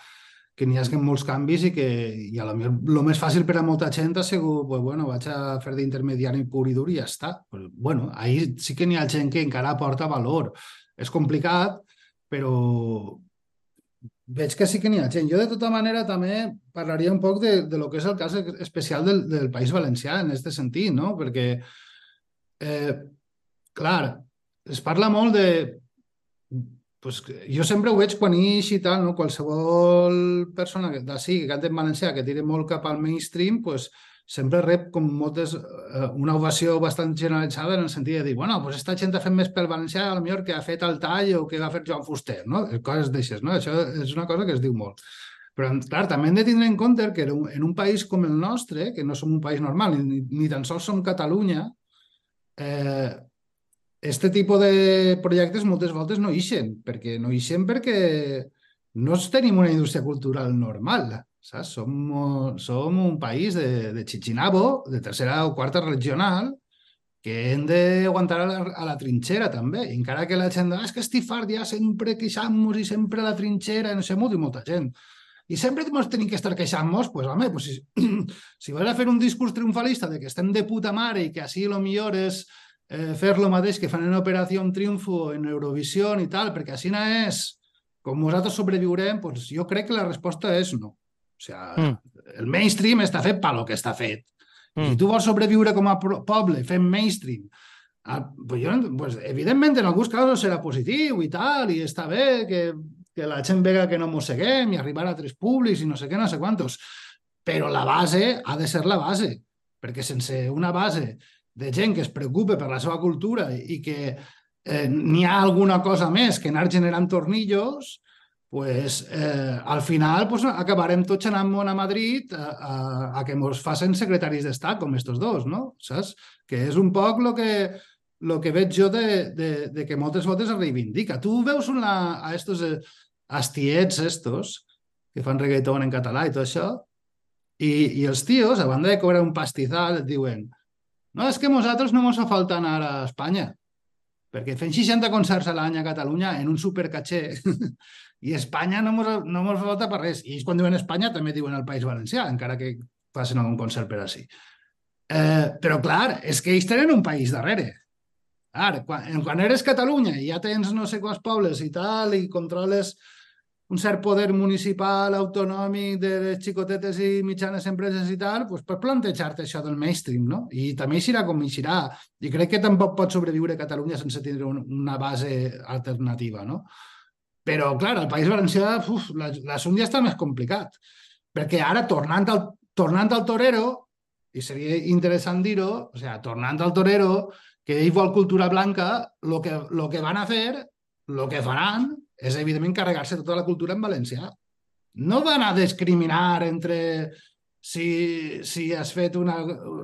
que n'hi hagi molts canvis i que i a lo millor el més fàcil per a molta gent ha sigut, pues, bueno, vaig a fer d'intermediari pur i dur i ja està. Pues, bueno, ahí sí que n'hi ha gent que encara aporta valor. És complicat, però veig que sí que n'hi ha gent. Jo, de tota manera, també parlaria un poc de, de lo que és el cas especial del, del País Valencià, en aquest sentit, no? Perquè, eh, clar, es parla molt de pues, jo sempre ho veig quan ix i tal, no? qualsevol persona d'ací que canta en valencià que tira molt cap al mainstream, pues, sempre rep com moltes, eh, una ovació bastant generalitzada en el sentit de dir, bueno, pues esta gent ha fet més pel valencià a millor que ha fet el tall o que ha fet Joan Fuster, no? Coses d'aixes, no? Això és una cosa que es diu molt. Però, clar, també hem de tindre en compte que en un país com el nostre, que no som un país normal, ni, ni tan sols som Catalunya, eh, este tipus de projectes moltes voltes no ixen, perquè no ixen perquè no tenim una indústria cultural normal, saps? Som, som un país de, de Chichinabo, de tercera o quarta regional, que hem d'aguantar a, la, a la trinxera també, I encara que la gent ah, és que estic fart ja sempre queixant-nos i sempre a la trinxera, no sé, molt i molta gent. I sempre ens tenim que estar queixant-nos, pues, home, pues, si, si vas a fer un discurs triomfalista de que estem de puta mare i que així lo millor és eh, fer lo mateix que fan en Operació Triunfo, en Eurovisió i tal, perquè així no és com nosaltres sobreviurem, doncs jo crec que la resposta és no. O sigui, mm. el mainstream està fet per lo que està fet. Mm. I si tu vols sobreviure com a poble fent mainstream, ah, pues jo, pues, evidentment en alguns casos serà positiu i tal, i està bé que, que la gent vega que no mosseguem i arribar a tres públics i no sé què, no sé quantos. Però la base ha de ser la base, perquè sense una base de gent que es preocupa per la seva cultura i que eh, n'hi ha alguna cosa més que anar generant tornillos, pues, eh, al final pues, acabarem tots anant a Madrid a, a, a que ens facin secretaris d'estat com estos dos, no? Saps? Que és un poc el que, lo que veig jo de, de, de que moltes voltes es reivindica. Tu veus una, a estos eh, astiets estos que fan reggaeton en català i tot això, i, i els tios, a banda de cobrar un pastizal, et diuen no, és que nosaltres no ens fa falta anar a Espanya, perquè fent 60 concerts a l'any a Catalunya en un supercatxer i Espanya no ens no falta per res. I quan diuen Espanya també diuen el País Valencià, encara que facin algun concert per així. Eh, però clar, és que ells tenen un país darrere. Ara, quan, quan eres Catalunya i ja tens no sé quants pobles i tal, i controles un cert poder municipal, autonòmic de les xicotetes i mitjanes empreses i tal, doncs pots plantejar-te això del mainstream, no? I també eixirà com eixirà. I crec que tampoc pot sobreviure Catalunya sense tindre una base alternativa, no? Però, clar, al País Valencià l'assumpte ja està més complicat. Perquè ara, tornant al, tornant al torero, i seria interessant dir-ho, o sigui, tornant al torero, que ell vol cultura blanca, el que, lo que van a fer, el que faran, és evidentment carregar-se tota la cultura en valencià. No van a discriminar entre si, si has fet una,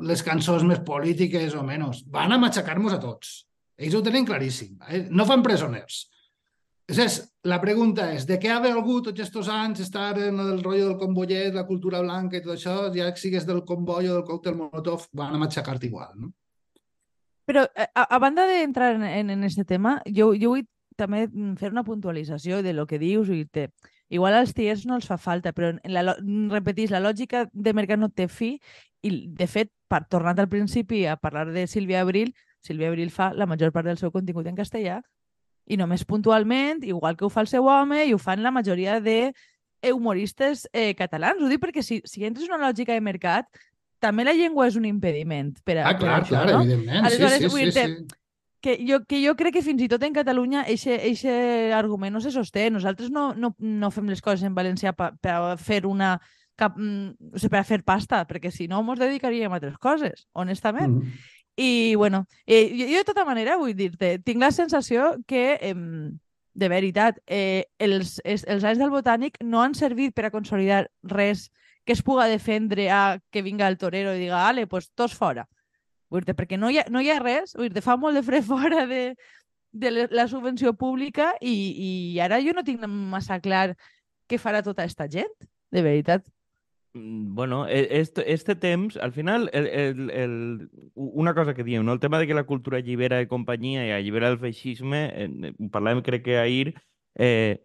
les cançons més polítiques o menys. Van a matxacar-nos a tots. Ells ho tenen claríssim. Eh? No fan presoners. És, la pregunta és, de què ha valgut tots aquests anys estar en el rotllo del convoyet, la cultura blanca i tot això, ja que sigues del comboi o del còctel Molotov, van a matxacar-te igual, no? Però a, a banda d'entrar en, en, en este tema, jo, jo vull també fer una puntualització de lo que dius i te... Igual als tiers no els fa falta, però la, repetís, la lògica de mercat no té fi i, de fet, per, tornant al principi a parlar de Sílvia Abril, Sílvia Abril fa la major part del seu contingut en castellà i només puntualment, igual que ho fa el seu home i ho fan la majoria de humoristes eh, catalans. Ho dic perquè si, si entres en una lògica de mercat, també la llengua és un impediment per a, ah, clar, per això, clar, no? evidentment. Aleshores, sí, sí, sí, sí que jo, que jo crec que fins i tot en Catalunya aquest argument no se sosté. Nosaltres no, no, no fem les coses en valencià per, per fer una cap, mm, o sigui, per fer pasta, perquè si no ens dedicaríem a altres coses, honestament. Mm. I, bueno, eh, jo, jo de tota manera vull dir-te, tinc la sensació que, eh, de veritat, eh, els, els, els anys del Botànic no han servit per a consolidar res que es puga defendre a que vinga el torero i diga, ale, pues tots fora dir perquè no hi, ha, no hi ha res, dir fa molt de fre fora de, de la subvenció pública i, i ara jo no tinc massa clar què farà tota aquesta gent, de veritat. Mm, bueno, e, este, este temps, al final, el, el, el, una cosa que diem, no? el tema de que la cultura allibera de companyia i allibera el feixisme, eh, parlàvem crec que ahir, eh,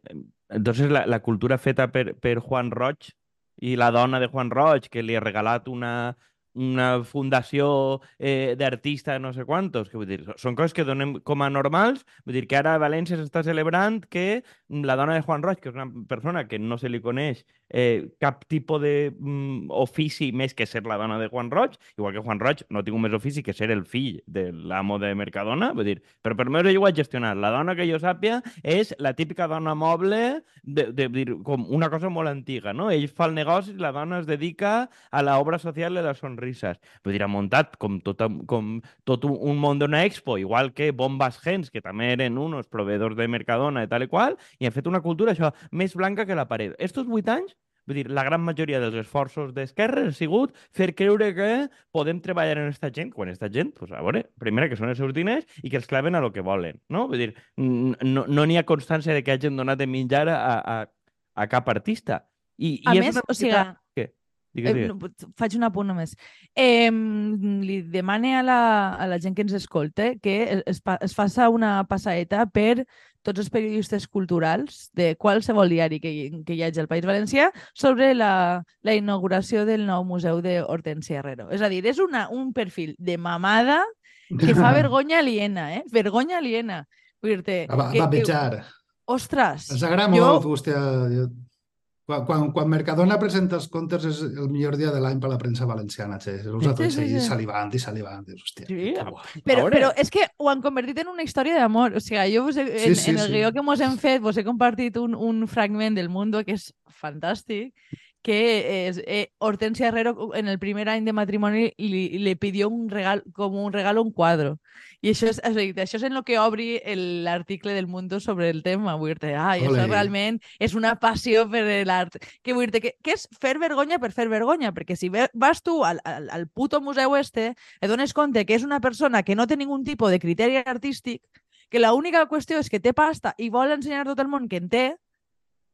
Entonces la, la cultura feta per, per Juan Roig i la dona de Juan Roig, que li ha regalat una, una fundació eh, d'artista no sé quantos, que vull dir, són coses que donem com a normals, vull dir que ara a València s'està celebrant que la dona de Juan Roig, que és una persona que no se li coneix eh, cap tipus de mm, ofici més que ser la dona de Juan Roig, igual que Juan Roig no tinc més ofici que ser el fill de l'amo de Mercadona, vull dir, però per mi ho ha gestionat. La dona que jo sàpia és la típica dona moble, de, de, de com una cosa molt antiga, no? Ell fa el negoci i la dona es dedica a l'obra social de la sonrises. Vull dir, ha muntat com tot, com tot un, un món d'una expo, igual que Bombas Gens, que també eren uns proveedors de Mercadona i tal i qual, i han fet una cultura això més blanca que la paret. Estos vuit anys Vull dir, la gran majoria dels esforços d'Esquerra ha sigut fer creure que podem treballar en aquesta gent, quan aquesta gent, pues, a veure, primera, que són els seus diners i que els claven a lo que volen, no? Vull dir, no n'hi no ha constància de que hagin donat de menjar a, a, a cap artista. I, A i més, és una o sigui, miqueta- Què? Digues, Eh, faig un apunt només. Eh, li demane a la, a la gent que ens escolta que es, es, faça una passaeta per tots els periodistes culturals de qualsevol diari que, hi- que hi hagi al País Valencià sobre la, la inauguració del nou museu d'Hortensia Herrero. És a dir, és una, un perfil de mamada que fa vergonya aliena, eh? Vergonya aliena. Vull dir-te... Va, que- va que- petjar. Ostres! Ens agrada jo- hòstia. Jo... Quan, quan, quan Mercadona presenta els comptes és el millor dia de l'any per la premsa valenciana, che. Els Sí, sí, sí, salivant i salivant. Dius, hòstia, Sí, que. Però, però és que ho han convertit en una història d'amor. O sigui, jo vos he, Sí, en, sí, en el sí. guió que mos hem fet vos he compartit un, un fragment del Mundo que és fantàstic, que es, eh, Hortensia Herrero en el primer any de matrimoni li, li pidió un regal, com un regalo un quadro. I això és, és, dir, això és en el que obri el- l'article del Mundo sobre el tema. Vull dir-te, ai, Ole. això realment és una passió per l'art. Que vull dir-te, que, que és fer vergonya per fer vergonya, perquè si ve, vas tu al, al, al puto museu este, et dones compte que és una persona que no té ningun tipus de criteri artístic, que l'única qüestió és que té pasta i vol ensenyar a tot el món que en té,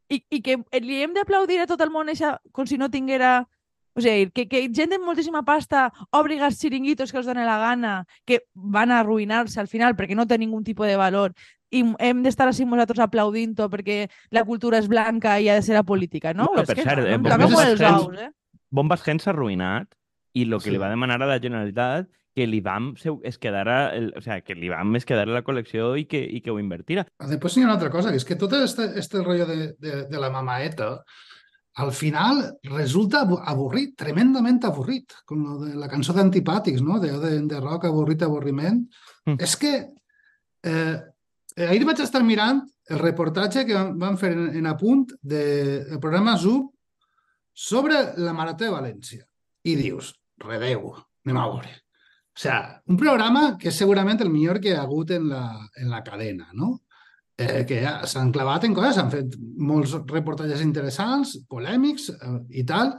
i, i que li hem d'aplaudir a tot el món això, com si no tinguera... O sigui, que, que gent amb moltíssima pasta obri els xiringuitos que els dona la gana, que van a arruïnar-se al final perquè no té ningun tipus de valor, i hem d'estar així nosaltres aplaudint-ho perquè la cultura és blanca i ha de ser apolítica, no? No, és per que cert, no, eh, Bombes els Gens- ous, eh? Bombas Gens s'ha arruïnat i el que Sí. li va demanar a la Generalitat que l'IBAM se- es quedara, el, o sea, que l'IBAM es quedara a la col·lecció i que, i que ho invertira. Després hi ha una altra cosa, que és que tot este, este rotllo de, de, de la mamaeta al final resulta avorrit, tremendament avorrit, com lo de la cançó d'Antipàtics, no? de, de, de rock avorrit, avorriment. Mm. És que eh, ahir vaig estar mirant el reportatge que van, fer en, en apunt del de, programa Zoom sobre la Marató de València. I dius, redeu, anem a veure. O sea, un programa que és segurament el millor que ha hagut en la, en la cadena, no? Eh, que ja s'han clavat en coses, s'han fet molts reportatges interessants, polèmics eh, i tal,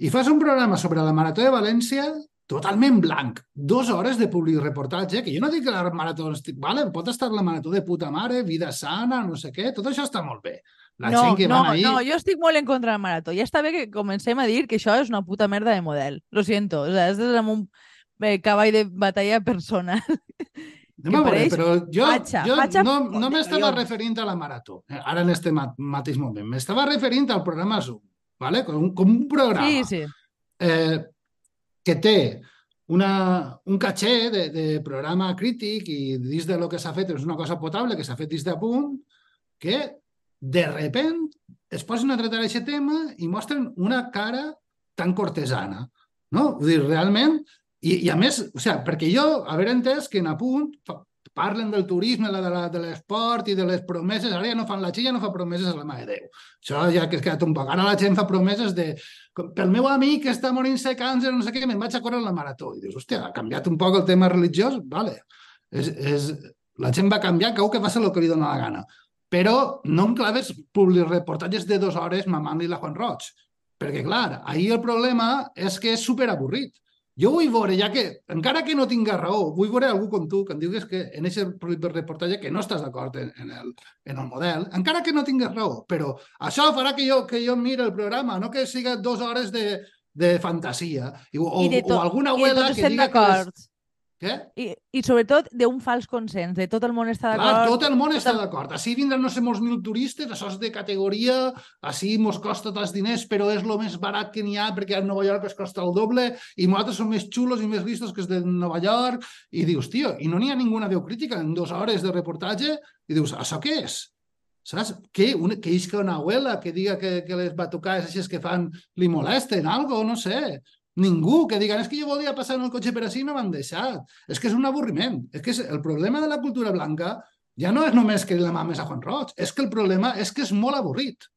i fas un programa sobre la Marató de València totalment blanc. Dos hores de public reportatge, que jo no dic que la marató... estic- Vale, pot estar la marató de puta mare, vida sana, no sé què, tot això està molt bé. La no, gent que no, van ahir... no, jo estic molt en contra del marató. Ja està bé que comencem a dir que això és una puta merda de model. Lo siento, o sea, és un eh, cavall de batalla personal. Anem a veure, però jo, fatxa, jo fatxa no, no m'estava referint a la marató, eh, ara en este ma mateix moment. M'estava referint al programa Zoom, ¿vale? com, un, com un programa Sí, sí. eh, que té una, un caché de, de programa crític i dins de lo que s'ha fet és una cosa potable que s'ha fet dins de punt que de repent es posen a tractar aquest tema i mostren una cara tan cortesana. No? Vull dir, realment... I, i a més, o sigui, perquè jo haver entès que en apunt parlen del turisme, la de l'esport i de les promeses, ara ja no fan la xilla, no fa promeses a la mà de Déu. Això ja que es quedat un poc. Ara la gent fa promeses de pel meu amic que està morint-se càncer, no sé què, me'n vaig a córrer la marató. I dius, hòstia, ha canviat un poc el tema religiós? Vale. És, és, la gent va canviar, cau que va ser el que li dona la gana. Però no enclaves publireportatges de dues hores mamant-li la Juan Roig. Perquè, clar, ahir el problema és que és superavorrit. Jo vull veure, ja que, encara que no tinga raó, vull veure algú com tu que em digues que en aquest reportatge que no estàs d'acord en, en, el, en el model, encara que no tingues raó, però això farà que jo, que jo mire el programa, no que siga dues hores de, de fantasia. I, o, I de o alguna abuela que diga que les. Què? I, I sobretot d'un fals consens, de tot el món està Clar, d'acord. tot el món està d'acord. Així vindran no sé molts mil turistes, això és de categoria, així mos costa tants diners, però és el més barat que n'hi ha perquè a Nova York es costa el doble i nosaltres som més xulos i més listos que els de Nova York. I dius, tio, i no n'hi ha ninguna veu crítica en dues hores de reportatge i dius, això què és? Saps? Què? Un, que isca una abuela que diga que, que les batucades així que fan li molesten, algo, no sé. Ningú que digan, és que jo volia passar en el cotxe per així i no m'han deixat. És que és un avorriment. És que és, el problema de la cultura blanca ja no és només que la mames a Juan Roig, és que el problema és que és molt avorrit.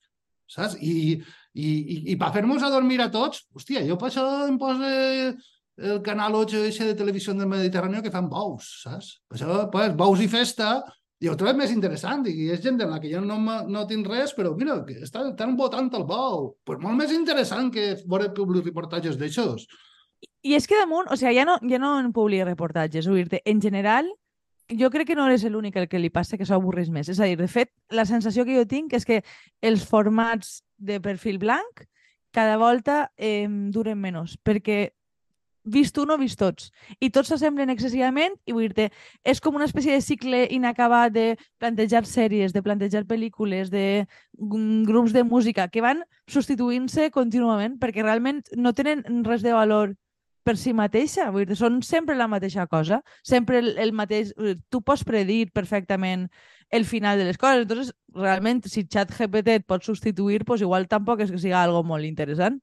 Saps? I, i, i, i per fer-nos a dormir a tots, hòstia, jo per això em poso el canal 8 eixe de televisió del Mediterrani que fan bous, saps? Per això, pues, bous i festa, i ho trobo més interessant, i és gent en la que jo no, no tinc res, però mira, que està, estan votant el bou. Pues molt més interessant que veure publireportatges d'aixòs. I és que damunt, o sigui, ja no, ja no en public reportatges, dir-te, en general, jo crec que no eres l'únic al que li passa que s'ho avorreix més. És a dir, de fet, la sensació que jo tinc és que els formats de perfil blanc cada volta eh, duren menys, perquè vist un o vist tots. I tots s'assemblen excessivament i vull dir-te, és com una espècie de cicle inacabat de plantejar sèries, de plantejar pel·lícules, de grups de música que van substituint-se contínuament perquè realment no tenen res de valor per si mateixa, vull dir, són sempre la mateixa cosa, sempre el, el mateix... eh, Tu pots predir perfectament el final de les coses, entonces realment si ChatGPT et pot substituir, pues igual tampoc és que siga algo molt interessant.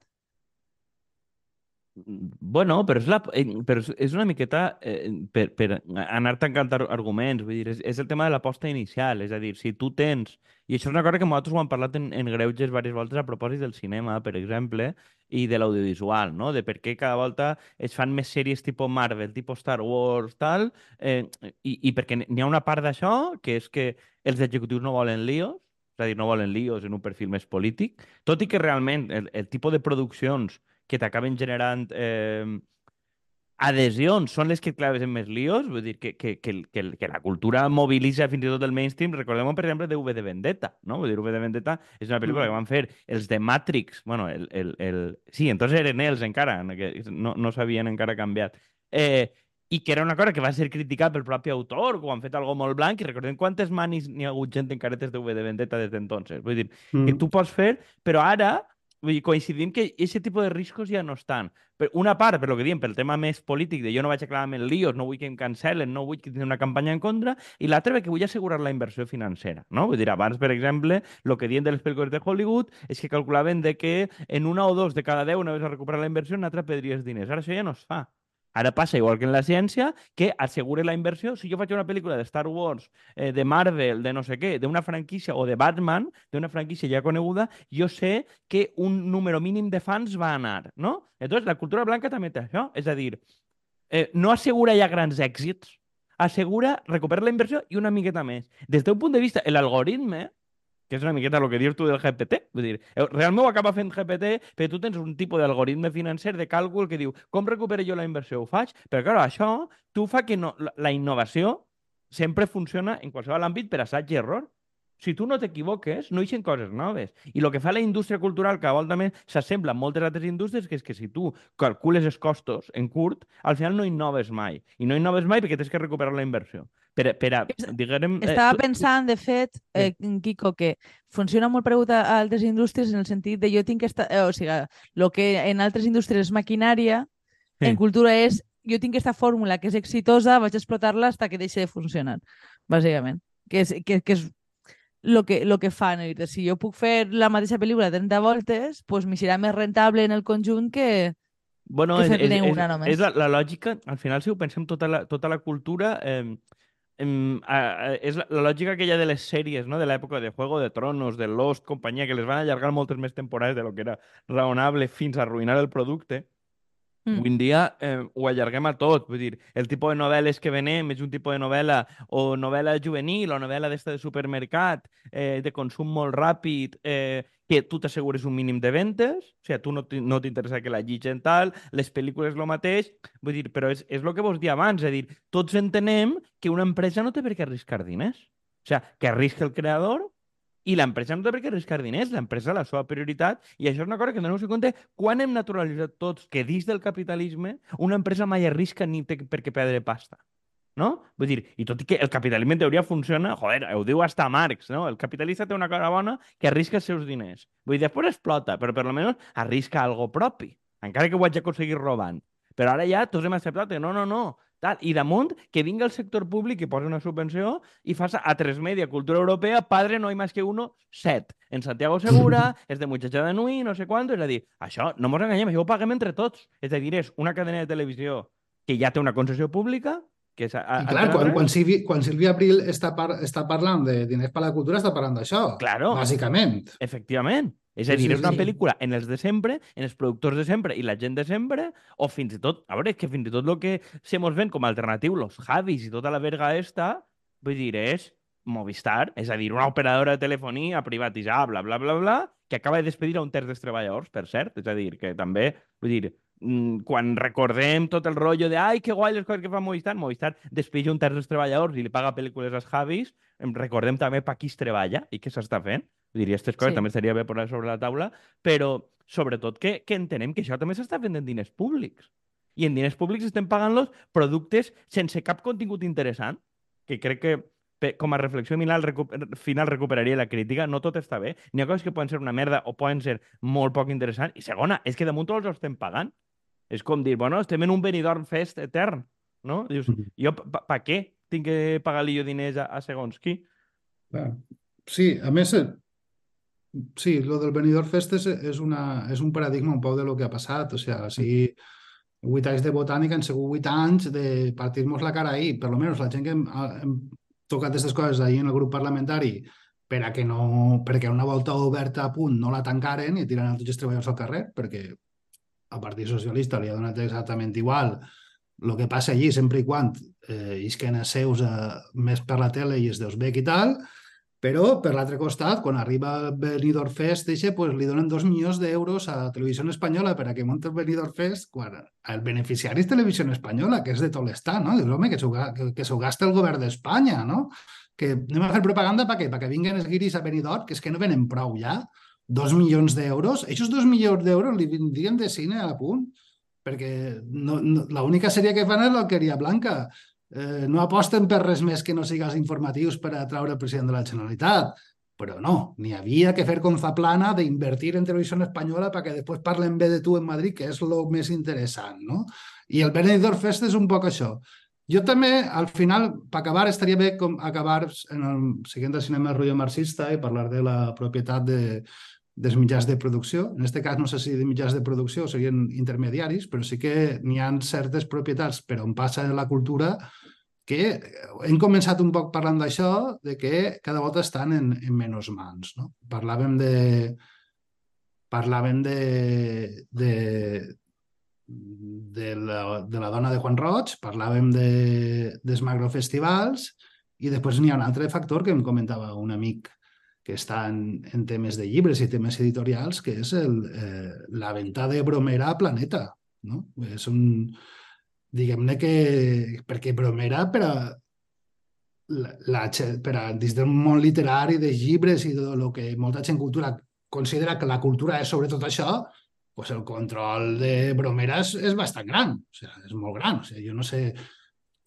Bueno, però és, la, eh, però és- una miqueta eh, per, per anar tancant ar- arguments, vull dir, és, és el tema de l'aposta inicial, és a dir, si tu tens, i això és una cosa que nosaltres ho hem parlat en, en greuges diverses voltes a propòsit del cinema, per exemple, i de l'audiovisual, no? De per què cada volta es fan més sèries tipus Marvel, tipus Star Wars, tal, eh, i, i perquè n'hi ha una part d'això, que és que els executius no volen líos, és a dir, no volen líos en un perfil més polític, tot i que realment el, el tipus de produccions que t'acaben generant eh, adhesions són les que et claves en més líos, vull dir que, que, que, que, que la cultura mobilitza fins i tot el mainstream. Recordem, per exemple, de V de Vendetta, no? Vull dir, V de Vendetta és una pel·lícula Mm. que van fer els de Matrix, bueno, el, el, el... sí, entonces eren ells encara, que no, no s'havien encara canviat. Eh, i que era una cosa que va ser criticada pel propi autor, que ho han fet algo molt blanc, i recordem quantes manis n'hi ha hagut gent en caretes de V de Vendetta des d'entonces. Vull dir, que tu pots fer, però ara vull dir, coincidim que aquest tipus de riscos ja no estan. Per una part, per lo que diem, pel tema més polític, de jo no vaig acabar en líos, no vull que em cancel·len, no vull que tingui una campanya en contra, i l'altra perquè vull assegurar la inversió financera. No? Vull dir, abans, per exemple, el que diuen de les pel·lícules de Hollywood és que calculaven de que en una o dos de cada deu anaves a recuperar la inversió, en l'altra perdries diners. Ara això ja no es fa. Ara passa igual que en la ciència, que assegure la inversió. Si jo faig una pel·lícula de Star Wars, eh, de Marvel, de no sé què, d'una franquícia, o de Batman, d'una franquícia ja coneguda, jo sé que un número mínim de fans va anar, no? Entonces, la cultura blanca també té això. És a dir, eh, no assegura ja grans èxits, assegura recuperar la inversió i una miqueta més. Des d'un punt de vista, l'algoritme, que és una miqueta el que dius tu del GPT. Vull dir, realment ho acaba fent GPT, però tu tens un tipus d'algoritme financer de càlcul que diu com recupero jo la inversió? Ho faig? Però, clar, això tu fa que no, la, innovació sempre funciona en qualsevol àmbit per assaig i error. Si tu no t'equivoques, no eixen coses noves. I el que fa la indústria cultural cada volta més s'assembla a moltes altres indústries, que és que si tu calcules els costos en curt, al final no innoves mai. I no innoves mai perquè tens que recuperar la inversió. Per, per a, diguem... eh, Estava tu- pensant, de fet, eh, Quico, que funciona molt paregut a altres indústries en el sentit de jo tinc que estar... Eh, o sigui, el que en altres indústries és maquinària, Sí. en cultura és jo tinc aquesta fórmula que és exitosa, vaig explotar-la fins que deixi de funcionar, bàsicament. Que és, que, que és lo que, lo que fan. Si jo puc fer la mateixa pel·lícula 30 voltes, pues m'hi serà més rentable en el conjunt que... Bueno, que fer-ne una només. és la, la lògica, al final, si ho pensem, tota la, tota la cultura eh, és la, la lògica aquella de les sèries, no? de l'època de Juego de Tronos, de Lost, companyia, que les van allargar moltes més temporades de lo que era raonable fins a arruïnar el producte. Mm. Avui dia eh, ho allarguem a tot. Vull dir, el tipus de novel·les que venem és un tipus de novel·la o novel·la juvenil o novel·la d'esta de supermercat, eh, de consum molt ràpid, eh, que tu t'assegures un mínim de ventes, o sigui, tu no t'in- no t'interessa que la llitgen tal, les pel·lícules lo mateix, vull dir, però és, és el que vos dia abans, és a dir, tots entenem que una empresa no té per què arriscar diners. O sigui, que arrisca el creador I l'empresa no té per què arriscar diners, l'empresa la seva prioritat, i això és una cosa que no us compte quan hem naturalitzat tots que dins del capitalisme una empresa mai arrisca ni té per què perdre pasta. No? Vull dir, i tot i que el capitalisme en teoria funciona, joder, ho diu hasta Marx, no? El capitalista té una cosa bona que arrisca els seus diners. Vull dir, després explota, però per almenys arrisca algo propi, encara que ho hagi aconseguit robant. Però ara ja tots hem acceptat que no, no, no, tal. I damunt, que vinga el sector públic i posa una subvenció i fa a tres media cultura europea, padre no hay más que uno, set. En Santiago Segura, és de Muchacha de Nui, no sé quant, és a dir, això, no mos enganyem, això ho paguem entre tots. És a dir, és una cadena de televisió que ja té una concessió pública, que és a, a, I clar, quan, quan, Silvi, quan Sílvia Abril està, par, està parlant de diners per la cultura, està parlant d'això, claro. bàsicament. Efectivament. És a dir, sí, sí, és una pel·lícula en els de sempre, en els productors de sempre i la gent de sempre, o fins i tot, a veure, és que fins i tot el que se mos ven com a alternatiu, los Javis i tota la verga esta, vull dir, és Movistar, és a dir, una operadora de telefonia privatitzada, bla, bla, bla, bla, que acaba de despedir a un terç dels treballadors, per cert, és a dir, que també, vull dir, mm, quan recordem tot el rotllo de ai, que guai les coses que fa Movistar, Movistar despeix un terç dels treballadors i li paga pel·lícules als Javis, recordem també per qui es treballa i què s'està fent. Diria, aquestes coses sí. també estaria bé posar sobre la taula, però sobretot que, que entenem que això també s'està fent en diners públics. I en diners públics estem pagant-los productes sense cap contingut interessant, que crec que com a reflexió final, recuper, final recuperaria la crítica, no tot està bé. N'hi ha coses que poden ser una merda o poden ser molt poc interessants. I segona, és que damunt tots els estem pagant. És com dir, bueno, estem en un Benidorm Fest etern, no? Dius, mm -hmm. jo per pa què tinc que pagar-li jo diners a, a segons qui? Sí, a més, eh, Sí, lo del Benidorm Fest és, és, una, és un paradigma un poc de lo que ha passat. O sigui, si vuit anys de botànica han sigut vuit anys de partir-nos la cara ahir. Per almenys la gent que hem, hem tocat aquestes coses ahir en el grup parlamentari per a que no, perquè una volta oberta a punt no la tancaren i tiren tots els treballadors al carrer, perquè al Partit Socialista li ha donat exactament igual el que passa allí sempre i quan eh, isquen a seus eh, més per la tele i es deus bec i tal, però, per l'altre costat, quan arriba Benidorm Fest, eixe, pues, li donen dos milions d'euros a Televisió Espanyola per a que munti el Benidorm Fest, quan el beneficiari és Televisió Espanyola, que és de tot l'estat, no? Dius, home, que s'ho que, que gasta el govern d'Espanya, no? Que anem a fer propaganda per què? Perquè vinguen els guiris a Benidorm, que és que no venen prou ja. Dos milions d'euros. Aquests dos milions d'euros li vindrien de cine a punt, perquè no, no, l'única sèrie que fan és l'Alqueria Blanca eh, no aposten per res més que no sigues informatius per atraure el president de la Generalitat. Però no, n'hi havia que fer com Zaplana d'invertir en televisió espanyola perquè després parlen bé de tu en Madrid, que és el més interessant, no? I el Benidorm Fest és un poc això. Jo també, al final, per acabar, estaria bé com acabar en el siguiente del cinema rotllo marxista i parlar de la propietat de, dels mitjans de producció. En aquest cas no sé si de mitjans de producció serien intermediaris, però sí que n'hi ha certes propietats per on passa la cultura que hem començat un poc parlant d'això, de que cada volta estan en, en menys mans. No? Parlàvem de parlàvem de, de, de, la, de la dona de Juan Roig, parlàvem de, dels macrofestivals i després n'hi ha un altre factor que em comentava un amic que està en, temes de llibres i temes editorials, que és el, eh, la venda de Bromera a Planeta. No? És un, diguem-ne que... Perquè Bromera, per a, la, la, per a, dins del món literari, de llibres i de el que molta gent cultura considera que la cultura és sobretot això, pues el control de Bromera és, és bastant gran, o sigui, és molt gran. O sigui, jo no sé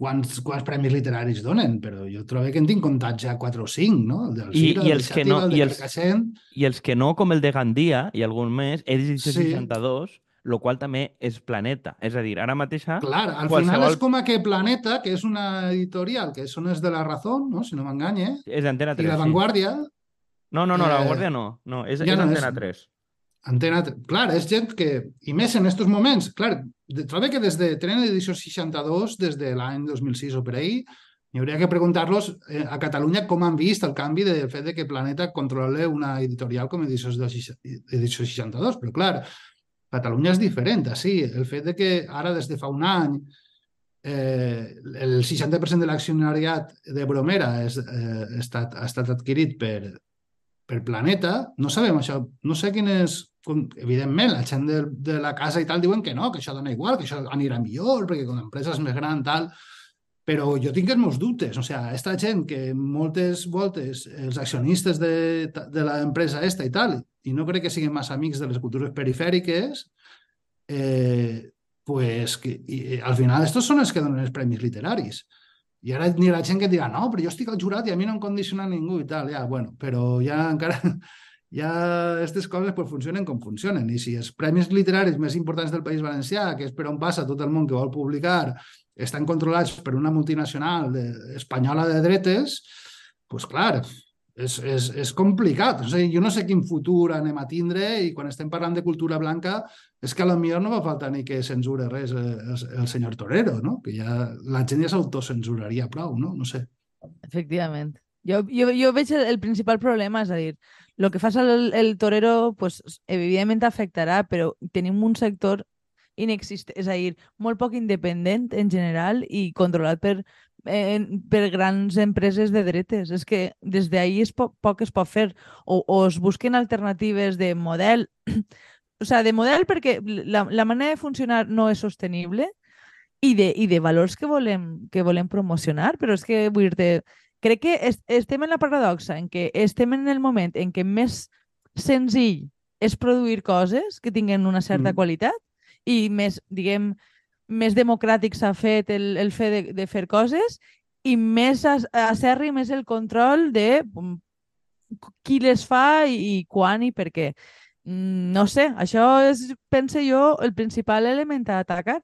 quants, quants premis literaris donen, però jo trobo que en tinc comptats ja 4 o 5, no? El del Cira, I, i els que no, i els, I els que no, com el de Gandia i algun més, és 62, sí lo qual també és Planeta. És a dir, ara mateixa... Clar, al qualsevol... final és com que Planeta, que és una editorial, que són és de la Razón, no? si no m'enganye. És Antena 3, I La Vanguardia... Sí. No, no, no, eh... la Vanguardia no. no és, ja és no Antena és... 3. Antena 3. Clar, és gent que... I més en aquests moments, clar, trobo que des de tenen edició 62, des de l'any 2006 o per ahir, hi hauria que preguntar-los eh, a Catalunya com han vist el canvi del fet de que Planeta controle una editorial com edició, edició 62. Però, clar, Catalunya és diferent, sí. El fet de que ara, des de fa un any, eh, el 60% de l'accionariat de Bromera és, eh, ha, estat, ha estat adquirit per, per Planeta, no sabem això, no sé quin és... Evidentment, la gent de, de la casa i tal diuen que no, que això dona igual, que això anirà millor, perquè com l'empresa és més gran, tal... però jo tinc els meus dubtes. O sigui, esta gent que moltes voltes els accionistes de, de l'empresa esta i tal, i no crec que siguin massa amics de les cultures perifèriques, eh, pues que, i, al final estos són els que donen els premis literaris. I ara n'hi ha gent que dirà, no, però jo estic al jurat i a mi no em condiciona ningú i tal. Ja, bueno, però ja encara ja aquestes coses pues, funcionen com funcionen. I si els premis literaris més importants del País Valencià, que és per on passa tot el món que vol publicar, estan controlats per una multinacional de, espanyola de dretes, pues clar, és, és, és complicat. O sigui, jo no sé quin futur anem a tindre i quan estem parlant de cultura blanca és que a lo millor no va faltar ni que censure res el, el senyor Torero, no? Que ja la gent ja s'autocensuraria prou, no? No sé. Efectivament. Jo, jo, jo veig el, el principal problema, és a dir, el que fas el, el torero, pues, evidentment afectarà, però tenim un sector inexistent, és a dir, molt poc independent en general i controlat per, eh, per grans empreses de dretes. És que des d'ahir es po poc es pot fer. O, o es busquen alternatives de model, o sea, de model perquè la, la manera de funcionar no és sostenible i de, i de valors que volem, que volem promocionar, però és que vull dir crec que est estem en la paradoxa en què estem en el moment en què més senzill és produir coses que tinguen una certa mm. qualitat i més, diguem, més democràtic s'ha fet el, el fet de, de fer coses i més acerri més el control de mm, qui les fa i, i quan i per què. Mm, no sé, això és, pense jo, el principal element a atacar.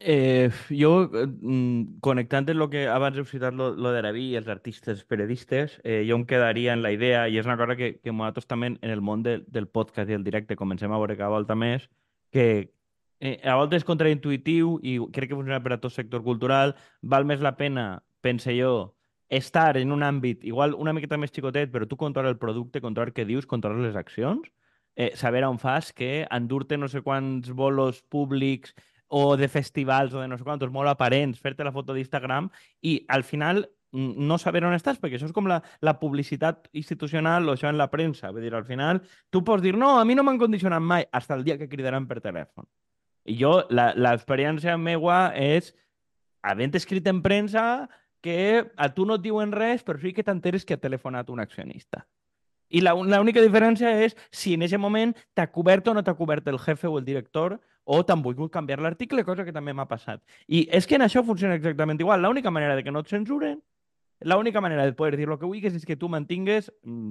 Eh, jo, mm, connectant amb el que abans heu citat, lo, lo d'Arabí i els artistes periodistes, eh, jo em quedaria en la idea, i és una cosa que, que nosaltres també en el món de, del podcast i el directe comencem a veure cada volta més, que, eh, a voltes és contraintuitiu i crec que funciona per a tot sector cultural. Val més la pena, pense jo, estar en un àmbit igual una miqueta més xicotet, però tu controlar el producte, controlar què dius, controlar les accions, eh, saber on fas que endur-te no sé quants bolos públics o de festivals o de no sé quantos molt aparents, fer-te la foto d'Instagram i al final no saber on estàs, perquè això és com la, la publicitat institucional o això en la premsa. Vull dir, al final, tu pots dir, no, a mi no m'han condicionat mai, fins el dia que cridaran per telèfon. I jo, l'experiència meva és, havent escrit en premsa, que a tu no et diuen res, però sí que t'enteres que ha telefonat un accionista. I l'única diferència és si en aquest moment t'ha cobert o no t'ha cobert el jefe o el director o t'han volgut canviar l'article, cosa que també m'ha passat. I és que en això funciona exactament igual. L'única manera de que no et censuren la única manera de poder dir el que vulguis és que tu mantingues, mm,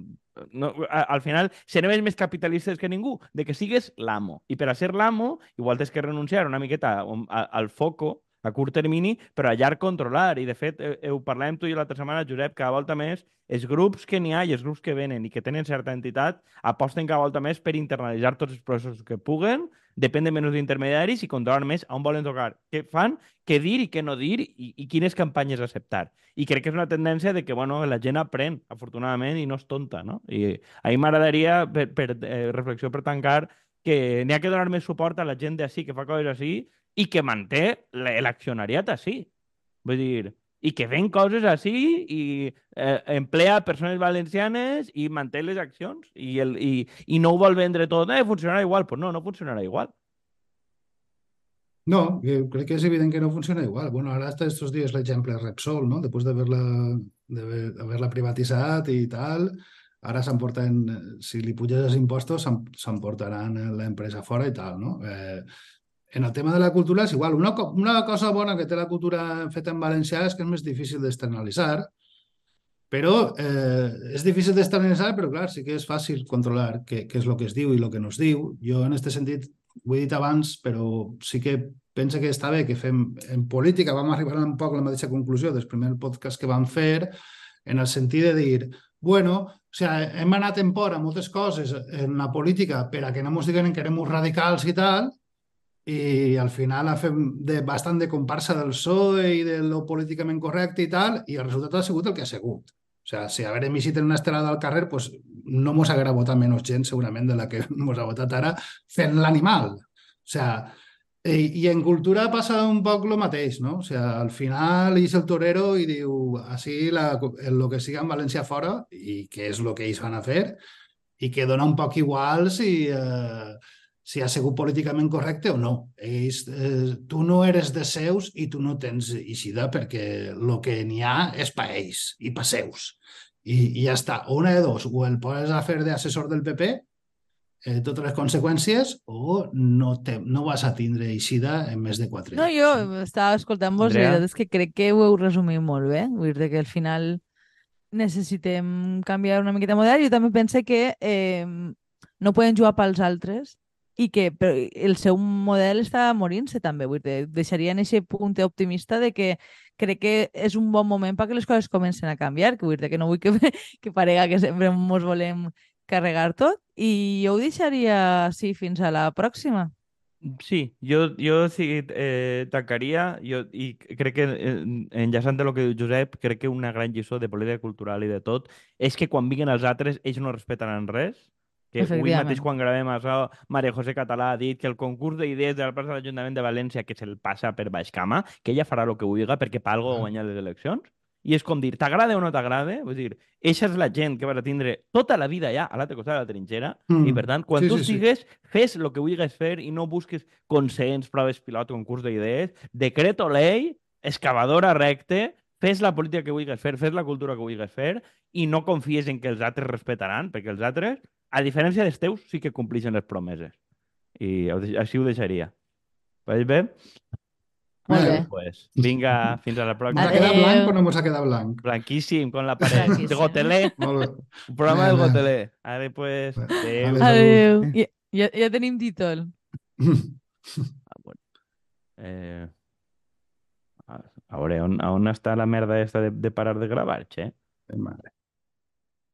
no, al final, serem més capitalistes que ningú, de que sigues l'amo. I per a ser l'amo, igual tens que renunciar una miqueta al foco, a curt termini, però a llarg controlar. I, de fet, eh, ho parlàvem tu i l'altra setmana, Josep, cada volta més, els grups que n'hi ha i els grups que venen i que tenen certa entitat aposten cada volta més per internalitzar tots els processos que puguen depèn de menys d'intermediaris i controlar més on volen tocar, què fan, què dir i què no dir i, i quines campanyes acceptar. I crec que és una tendència de que bueno, la gent aprèn, afortunadament, i no és tonta. No? I a mi m'agradaria, per, per eh, reflexió per tancar, que n'hi ha que donar més suport a la gent d'ací que fa coses així i que manté l'accionariat així. Vull dir, i que ven coses així i eh, emplea persones valencianes i manté les accions i, el, i, i no ho vol vendre tot, eh, funcionarà igual. Pues no, no funcionarà igual. No, crec que és evident que no funciona igual. Bueno, ara hasta estos días l'exemple Repsol, ¿no? Després d'haver-la d'haver-la privatitzat i tal, ara s'emporten, si li puges els impostos, s'emportaran l'empresa fora i tal, no? Eh, en el tema de la cultura és igual. Una, una cosa bona que té la cultura feta en valencià és que és més difícil d'externalitzar, però eh, és difícil d'externalitzar, però clar, sí que és fàcil controlar què, què és el que es diu i el que no es diu. Jo, en aquest sentit, ho he dit abans, però sí que penso que està bé que fem en política, vam arribar un poc a la mateixa conclusió del primer podcast que vam fer, en el sentit de dir, bueno, o sigui, hem anat en por a moltes coses en la política per a que no ens diguin que érem radicals i tal, i al final ha fet de, bastant de comparsa del PSOE i de lo políticament correcte i tal, i el resultat ha sigut el que ha sigut. O sigui, si haguérem eixit en una estelada al carrer, pues, no mos haguera votat menys gent segurament de la que mos ha votat ara fent l'animal. O sigui, i, i en cultura passa un poc el mateix, no? O sigui, al final és el torero i diu, així la, el que siga en València fora, i que és el que ells van a fer, i que dona un poc igual si... Eh, si ha sigut políticament correcte o no. Ells, eh, tu no eres de seus i tu no tens eixida perquè el que n'hi ha és pa ells i pa seus. I, I ja està. O una de dos, o el poses a fer d'assessor del PP, eh, totes les conseqüències, o no, te, no vas a tindre eixida en més de quatre No, anys. jo estava escoltant-vos i la veritat és que crec que ho heu resumit molt bé. Vull dir que al final necessitem canviar una miqueta de model. Jo també pense que eh, no poden jugar pels altres i que però el seu model està morint-se també. Vull dir, deixaria en aquest punt optimista de que crec que és un bon moment perquè les coses comencen a canviar, que vull dir que no vull que, que parega que sempre ens volem carregar tot i jo ho deixaria així fins a la pròxima. Sí, jo, jo sí, eh, tancaria jo, i crec que, eh, enllaçant el que diu Josep, crec que una gran lliçó de política cultural i de tot és que quan vinguin els altres ells no respetaran res. Que avui mateix quan gravem això, Maria José Català ha dit que el concurs d'idees de la plaça de l'Ajuntament de València que se'l passa per baix cama, que ella farà el que vulgui perquè per algo Ah. guanyar les eleccions. I és com dir, t'agrada o no t'agrada? Vull dir, eixa és la gent que vas a tindre tota la vida ja a l'altre costat de la trinxera Mm. i per tant, quan Sí, tu sí, sí. estigues, fes el que vulguis fer i no busques consens, proves pilot, concurs d'idees, decreto ley, excavadora recte, fes la política que vulguis fer, fes la cultura que vulguis fer i no confies en que els altres respetaran, perquè els altres, a diferència dels teus, sí que complixen les promeses. I així ho deixaria. Veig bé? Molt Bé. bé. Pues, vinga, fins a la Ens pròxima. ha quedat blanc o no ens ha quedat blanc? Blanquíssim, con la paret. Blanquíssim. De gotelé, un programa del gotelé. Ara, pues, adéu. Adéu. Ja, ja, ja tenim títol. Ah, bueno. Eh, a veure, on, on està la merda esta de, de parar de gravar, che? Madre.